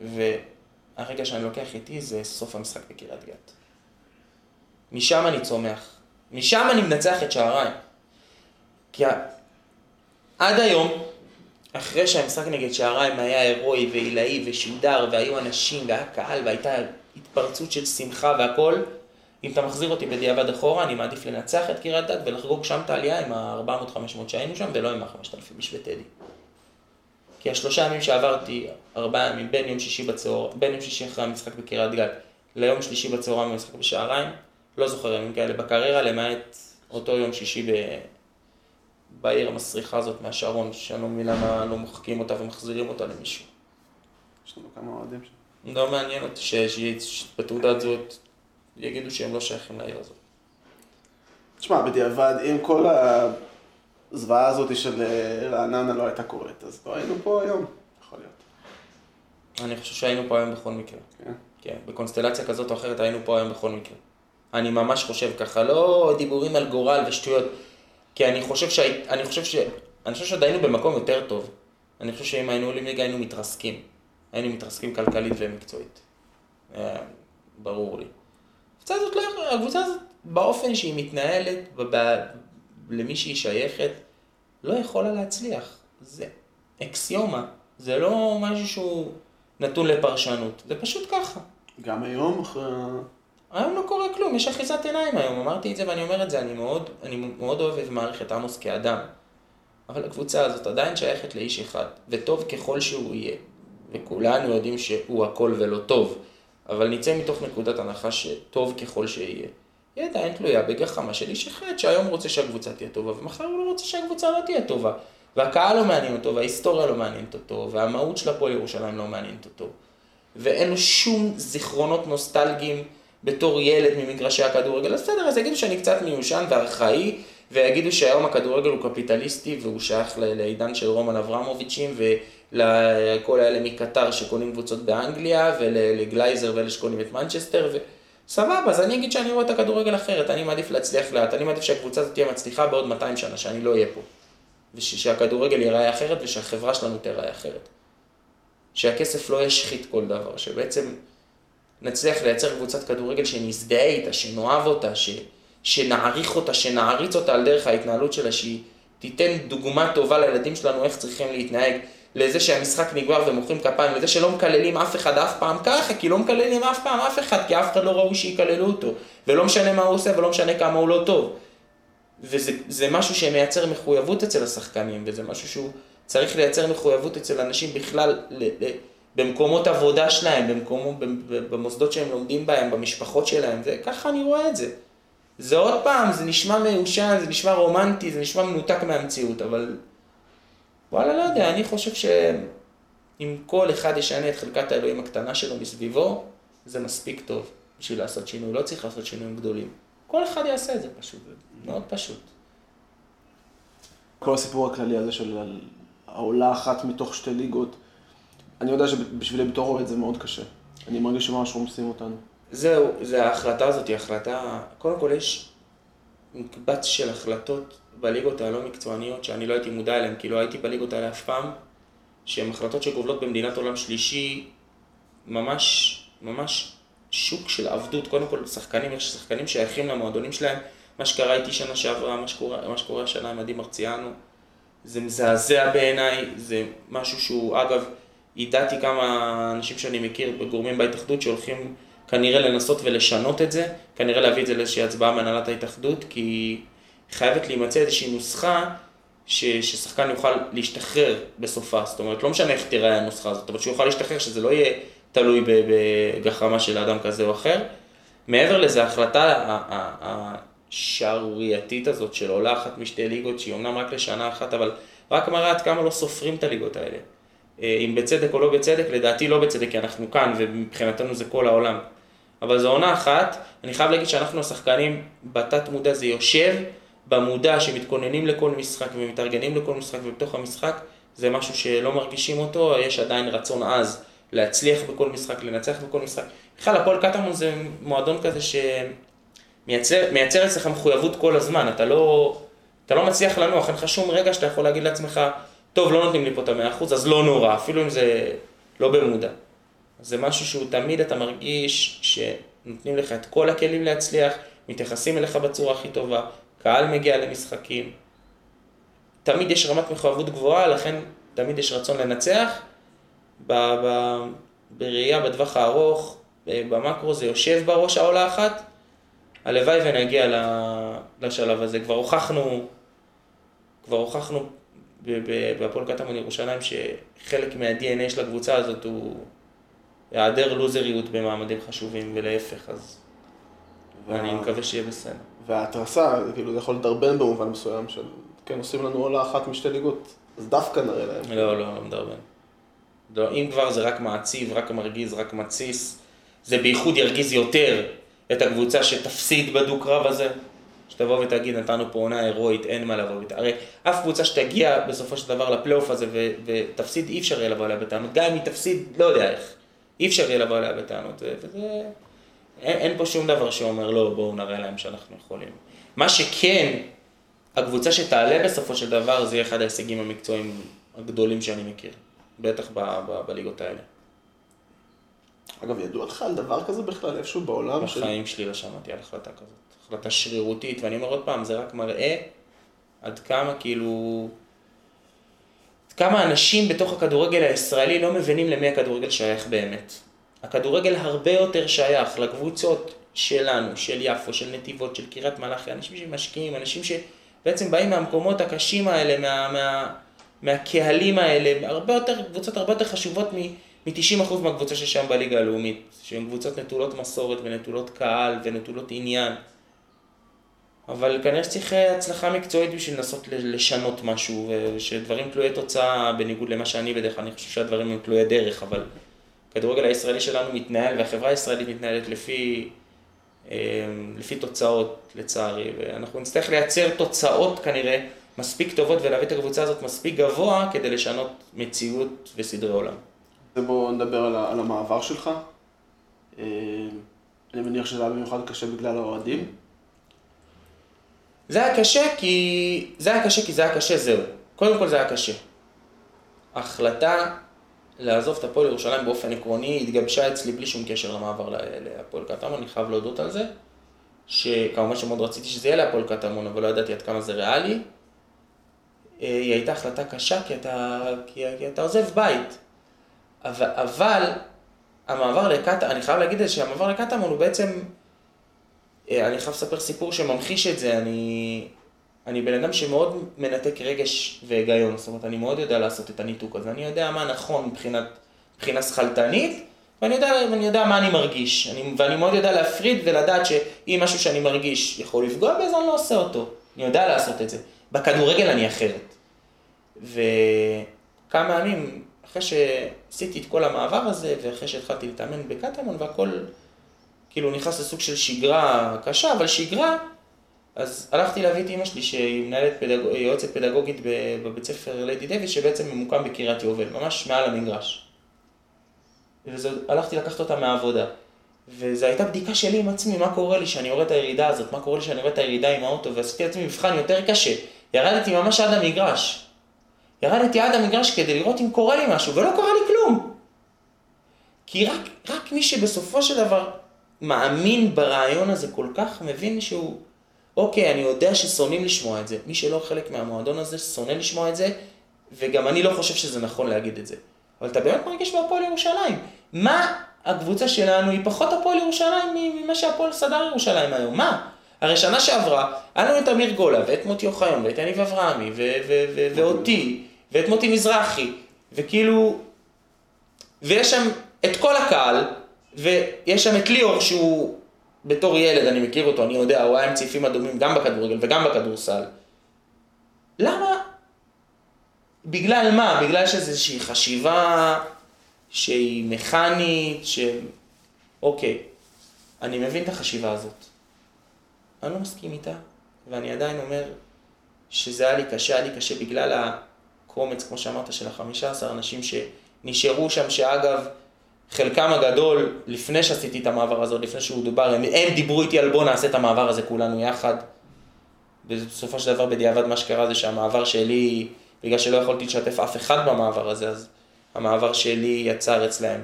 [SPEAKER 3] והרגע שאני לוקח איתי זה סוף המשחק בקריית גת. משם אני צומח. משם אני מנצח את שעריים. כי עד היום, אחרי שהמשחק נגד שעריים היה הירואי ועילאי ושודר והיו אנשים והיה קהל והייתה התפרצות של שמחה והכל, אם אתה מחזיר אותי בדיעבד אחורה, אני מעדיף לנצח את קריית גת ולחגוג שם את העלייה עם ה-400-500 שהיינו שם ולא עם ה-5,000 איש בטדי. כי השלושה ימים שעברתי, ארבעה ימים, בין יום שישי בצהר, בין יום שישי אחרי המשחק בקריית גת ליום שלישי בצהריים במשחק בשעריים, לא זוכר ימים כאלה בקריירה, למעט אותו יום שישי ב... בעיר המסריחה הזאת מהשרון, שאני לא מבין למה לא מוחקים אותה ומחזירים אותה למישהו.
[SPEAKER 2] יש לנו כמה אוהדים שם.
[SPEAKER 3] לא מעניין אותי ש- ש- שבתעודת זהות יגידו שהם לא שייכים לעיר הזאת.
[SPEAKER 2] תשמע, בדיעבד, אם כל הזוועה הזאת של אה, רעננה לא הייתה קורית, אז לא היינו פה היום. יכול להיות.
[SPEAKER 3] אני חושב שהיינו פה היום בכל מקרה.
[SPEAKER 2] כן.
[SPEAKER 3] כן, בקונסטלציה כזאת או אחרת היינו פה היום בכל מקרה. אני ממש חושב ככה, לא דיבורים על גורל ושטויות, כי אני חושב שהי... אני חושב ש... אני חושב שעוד היינו במקום יותר טוב. אני חושב שאם היינו עולים ליגה היינו מתרסקים. היינו מתרסקים כלכלית ומקצועית. אה, ברור לי. הקבוצה הזאת, לא... הקבוצה הזאת, באופן שהיא מתנהלת, ב... ב... למי שהיא שייכת, לא יכולה להצליח. זה אקסיומה, זה לא משהו שהוא נתון לפרשנות, זה פשוט ככה.
[SPEAKER 2] גם היום, אחרי...
[SPEAKER 3] היום לא קורה כלום, יש אחיזת עיניים היום, אמרתי את זה ואני אומר את זה, אני מאוד, אני מאוד אוהב ומעריך את עמוס כאדם. אבל הקבוצה הזאת עדיין שייכת לאיש אחד, וטוב ככל שהוא יהיה. וכולנו יודעים שהוא הכל ולא טוב, אבל נצא מתוך נקודת הנחה שטוב ככל שיהיה. היא עדיין תלויה בגחמה של איש אחד, שהיום רוצה שהקבוצה תהיה טובה, ומחר הוא לא רוצה שהקבוצה לא תהיה טובה. והקהל לא מעניין אותו, וההיסטוריה לא מעניינת אותו, והמהות של הפועל ירושלים לא מעניינת אותו. ואין לו שום זיכרונות נוסטלגיים בתור ילד ממגרשי הכדורגל. אז בסדר, אז יגידו שאני קצת מיושן וארכאי, ויגידו שהיום הכדורגל הוא קפיטליסטי והוא שייך לעידן של רומן אברמוביצ'ים ולכל האלה מקטר שקונים קבוצות באנגליה ולגלייזר ואלה שקונים את מנצ'סטר. ו... סבבה, אז אני אגיד שאני רואה את הכדורגל אחרת, אני מעדיף להצליח לאט, אני מעדיף שהקבוצה הזאת תהיה מצליחה בעוד 200 שנה, שאני לא אהיה פה. ושהכדורגל ייראה אחרת ושהחברה שלנו תיראה אחרת. שהכסף לא ישחית כל דבר, שבעצם נצליח לייצר קבוצת כדורגל שנזדהה איתה, שנאהב אותה, ש, שנעריך אותה, שנעריץ אותה על דרך ההתנהלות שלה, שהיא תיתן דוגמה טובה לילדים שלנו איך צריכים להתנהג, לזה שהמשחק נגמר ומוחאים כפיים, לזה שלא מקללים אף אחד אף פעם ככה, כי לא מקללים אף פעם אף אחד, כי אף אחד לא ראוי שיקללו אותו, ולא משנה מה הוא עושה ולא משנה כמה הוא לא טוב. וזה זה משהו שמייצר מחויבות אצל השחקנים, וזה משהו שהוא צריך לייצר מחויבות אצל אנשים בכלל, ל, ל, במקומות עבודה שלהם, במקומו, במוסדות שהם לומדים בהם, במשפחות שלהם, וככה אני רואה את זה. זה עוד פעם, זה נשמע מיושן, זה נשמע רומנטי, זה נשמע מנותק מהמציאות, אבל וואלה, לא יודע, אני חושב שאם כל אחד ישנה את חלקת האלוהים הקטנה שלו מסביבו, זה מספיק טוב בשביל לעשות שינוי, לא צריך לעשות שינויים גדולים. כל אחד יעשה את זה פשוט, זה מאוד פשוט.
[SPEAKER 2] כל הסיפור הכללי הזה של העולה אחת מתוך שתי ליגות, אני יודע שבשבילי בתור אוהד זה מאוד קשה. אני מרגיש שממש רומסים אותנו.
[SPEAKER 3] זהו, זה ההחלטה הזאת היא החלטה, קודם כל יש מקבץ של החלטות בליגות הלא מקצועניות שאני לא הייתי מודע אליהן, כי לא הייתי בליגות האלה אף פעם, שהן החלטות שגובלות במדינת עולם שלישי, ממש, ממש שוק של עבדות, קודם כל שחקנים, יש שחקנים שייכים למועדונים שלהם, מה שקרה איתי שנה שעברה, מה שקורה, מה שקורה השנה עם עדי מרציאנו, זה מזעזע בעיניי, זה משהו שהוא, אגב, ידעתי כמה אנשים שאני מכיר, גורמים בהתאחדות, שהולכים כנראה לנסות ולשנות את זה, כנראה להביא את זה לאיזושהי הצבעה מהנהלת ההתאחדות, כי חייבת להימצא איזושהי נוסחה ש, ששחקן יוכל להשתחרר בסופה, זאת אומרת, לא משנה איך תיראה הנוסחה הזאת, אבל שהוא יוכל להשתחרר, שזה לא יהיה תלוי בגחמה של אדם כזה או אחר. מעבר לזה, ההחלטה השערורייתית הזאת של עולה אחת משתי ליגות, שהיא אמנם רק לשנה אחת, אבל רק מראה עד כמה לא סופרים את הליגות האלה. אם בצדק או לא בצדק, לדעתי לא בצדק, כי אנחנו כאן, ומבחינתנו זה כל העולם. אבל זו עונה אחת, אני חייב להגיד שאנחנו השחקנים, בתת מודע זה יושב, במודע שמתכוננים לכל משחק ומתארגנים לכל משחק, ובתוך המשחק זה משהו שלא מרגישים אותו, יש עדיין רצון עז להצליח בכל משחק, לנצח בכל משחק. בכלל, הפועל קטמון זה מועדון כזה שמייצר אצלך מחויבות כל הזמן, אתה לא, אתה לא מצליח לנוח, אין לך שום רגע שאתה יכול להגיד לעצמך, טוב, לא נותנים לי פה את המאה אחוז, אז לא נורא, אפילו אם זה לא במודע. זה משהו שהוא תמיד אתה מרגיש שנותנים לך את כל הכלים להצליח, מתייחסים אליך בצורה הכי טובה, קהל מגיע למשחקים. תמיד יש רמת מחויבות גבוהה, לכן תמיד יש רצון לנצח. ב- ב- בראייה בטווח הארוך, במקרו זה יושב בראש העולה אחת. הלוואי ונגיע לשלב הזה. כבר הוכחנו, כבר הוכחנו בהפועל קטמון ירושלים שחלק מה-DNA של הקבוצה הזאת הוא היעדר לוזריות במעמדים חשובים ולהפך, אז אני מקווה שיהיה בסדר.
[SPEAKER 2] וההתרסה, כאילו זה יכול לדרבן במובן מסוים של, כן, עושים לנו עולה אחת משתי ליגות, אז דווקא נראה להם.
[SPEAKER 3] לא, לא, לא מדרבן. לא, אם כבר זה רק מעציב, רק מרגיז, רק מתסיס, זה בייחוד ירגיז יותר את הקבוצה שתפסיד בדו-קרב הזה. שתבוא ותגיד, נתנו פה עונה הירואית, אין מה לבוא בטענות. הרי אף קבוצה שתגיע בסופו של דבר לפלייאוף הזה ו- ותפסיד, אי אפשר יהיה לבוא אליה בטענות. גם אם היא תפסיד, לא יודע איך. אי אפשר יהיה לבוא אליה בטענות. וזה... אין, אין פה שום דבר שאומר, לא, בואו נראה להם שאנחנו יכולים. מה שכן, הקבוצה שתעלה בסופו של דבר, זה יהיה אחד ההישגים המקצועיים הגדולים שאני מכיר. בטח ב- ב- בליגות האלה.
[SPEAKER 2] אגב, ידוע לך על דבר כזה בכלל איפשהו בעולם?
[SPEAKER 3] בחיים שלי לא שמעתי על החלטה כזאת. החלטה שרירותית, ואני אומר עוד פעם, זה רק מראה עד כמה כאילו... כמה אנשים בתוך הכדורגל הישראלי לא מבינים למי הכדורגל שייך באמת. הכדורגל הרבה יותר שייך לקבוצות שלנו, של יפו, של נתיבות, של קריית מלאכי, אנשים שמשקיעים, אנשים שבעצם באים מהמקומות הקשים האלה, מה, מה, מהקהלים האלה, הרבה יותר, קבוצות הרבה יותר חשובות מ-90% מהקבוצה שיש שם בליגה הלאומית, שהן קבוצות נטולות מסורת ונטולות קהל ונטולות עניין. אבל כנראה שצריך הצלחה מקצועית בשביל לנסות לשנות משהו, ושדברים תלויי תוצאה, בניגוד למה שאני בדרך כלל, אני חושב שהדברים הם תלויי דרך, אבל הכדורגל הישראלי שלנו מתנהל, והחברה הישראלית מתנהלת לפי, אה, לפי תוצאות, לצערי, ואנחנו נצטרך לייצר תוצאות כנראה מספיק טובות ולהביא את הקבוצה הזאת מספיק גבוה כדי לשנות מציאות וסדרי עולם.
[SPEAKER 2] בואו נדבר על, על המעבר שלך. אה, אני מניח שזה היה במיוחד קשה בגלל האוהדים.
[SPEAKER 3] זה היה קשה כי... זה היה קשה כי זה היה קשה, זהו. קודם כל זה היה קשה. ההחלטה לעזוב את הפועל ירושלים באופן עקרוני התגבשה אצלי בלי שום קשר למעבר להפועל קטמון, אני חייב להודות על זה. שכמובן שמאוד רציתי שזה יהיה להפועל קטמון, אבל לא ידעתי עד כמה זה ריאלי. אה, היא הייתה החלטה קשה כי אתה, כי, כי אתה עוזב בית. אבל, אבל המעבר לקטמון, אני חייב להגיד שהמעבר לקטמון הוא בעצם אה, אני חייב לספר סיפור שממחיש את זה, אני, אני בן אדם שמאוד מנתק רגש והיגיון, זאת אומרת, אני מאוד יודע לעשות את הניתוק הזה, אני יודע מה נכון מבחינת, מבחינה שכלתנית, ואני יודע, ואני יודע מה אני מרגיש, אני, ואני מאוד יודע להפריד ולדעת שאם משהו שאני מרגיש יכול לפגוע בזה, אני לא עושה אותו, אני יודע לעשות את זה. בכדורגל אני אחרת. וכמה ימים אחרי שעשיתי את כל המעבר הזה, ואחרי שהתחלתי להתאמן בקטמון והכל כאילו נכנס לסוג של שגרה קשה, אבל שגרה, אז הלכתי להביא את אימא שלי, שהיא מנהלת פדג... יועצת פדגוגית בבית ספר ליידי דויד, שבעצם ממוקם בקריית יובל, ממש מעל המגרש. והלכתי לקחת אותה מהעבודה. וזו הייתה בדיקה שלי עם עצמי, מה קורה לי שאני יורד את הירידה הזאת, מה קורה לי שאני יורד את הירידה עם האוטו, ועשיתי לעצמי מבחן יותר קשה. ירדתי ממש עד המגרש. ירדתי עד המגרש כדי לראות אם קורה לי משהו, ולא קרה לי כלום. כי רק, רק מי שבסופו של דבר מאמין ברעיון הזה כל כך, מבין שהוא, אוקיי, אני יודע ששונאים לשמוע את זה. מי שלא חלק מהמועדון הזה שונא לשמוע את זה, וגם אני לא חושב שזה נכון להגיד את זה. אבל אתה באמת מרגיש בהפועל ירושלים. מה הקבוצה שלנו היא פחות הפועל ירושלים ממה שהפועל סדר ירושלים היום? מה? הרי שנה שעברה, היה לנו את אמיר גולה, ואת מוטי אוחיון, ואת יניב אברהמי, ואותי, ואת מוטי מזרחי, וכאילו... ויש שם את כל הקהל, ויש שם את ליאור שהוא, בתור ילד, אני מכיר אותו, אני יודע, הוא היה עם צעיפים אדומים גם בכדורגל וגם בכדורסל. למה? בגלל מה? בגלל שזה איזושהי חשיבה שהיא מכנית, ש... אוקיי, אני מבין את החשיבה הזאת. אני לא מסכים איתה, ואני עדיין אומר שזה היה לי קשה, היה לי קשה בגלל הקומץ, כמו שאמרת, של החמישה עשר אנשים שנשארו שם, שאגב, חלקם הגדול, לפני שעשיתי את המעבר הזה, לפני שהוא דובר, הם, הם דיברו איתי על בוא נעשה את המעבר הזה כולנו יחד. בסופו של דבר בדיעבד מה שקרה זה שהמעבר שלי, בגלל שלא יכולתי לשתף אף אחד במעבר הזה, אז המעבר שלי יצר אצלם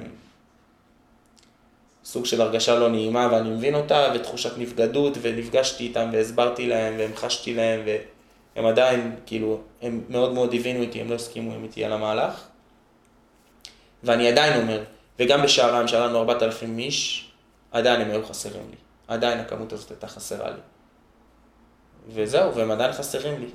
[SPEAKER 3] סוג של הרגשה לא נעימה ואני מבין אותה, ותחושת נבגדות, ונפגשתי איתם והסברתי להם והמחשתי להם, והם עדיין, כאילו, הם מאוד מאוד הבינו איתי, הם לא הסכימו איתי על המהלך. ואני עדיין אומר, וגם בשעריים, שהיה לנו 4,000 איש, עדיין הם היו חסרים לי. עדיין הכמות הזאת הייתה חסרה לי. וזהו, והם עדיין חסרים לי.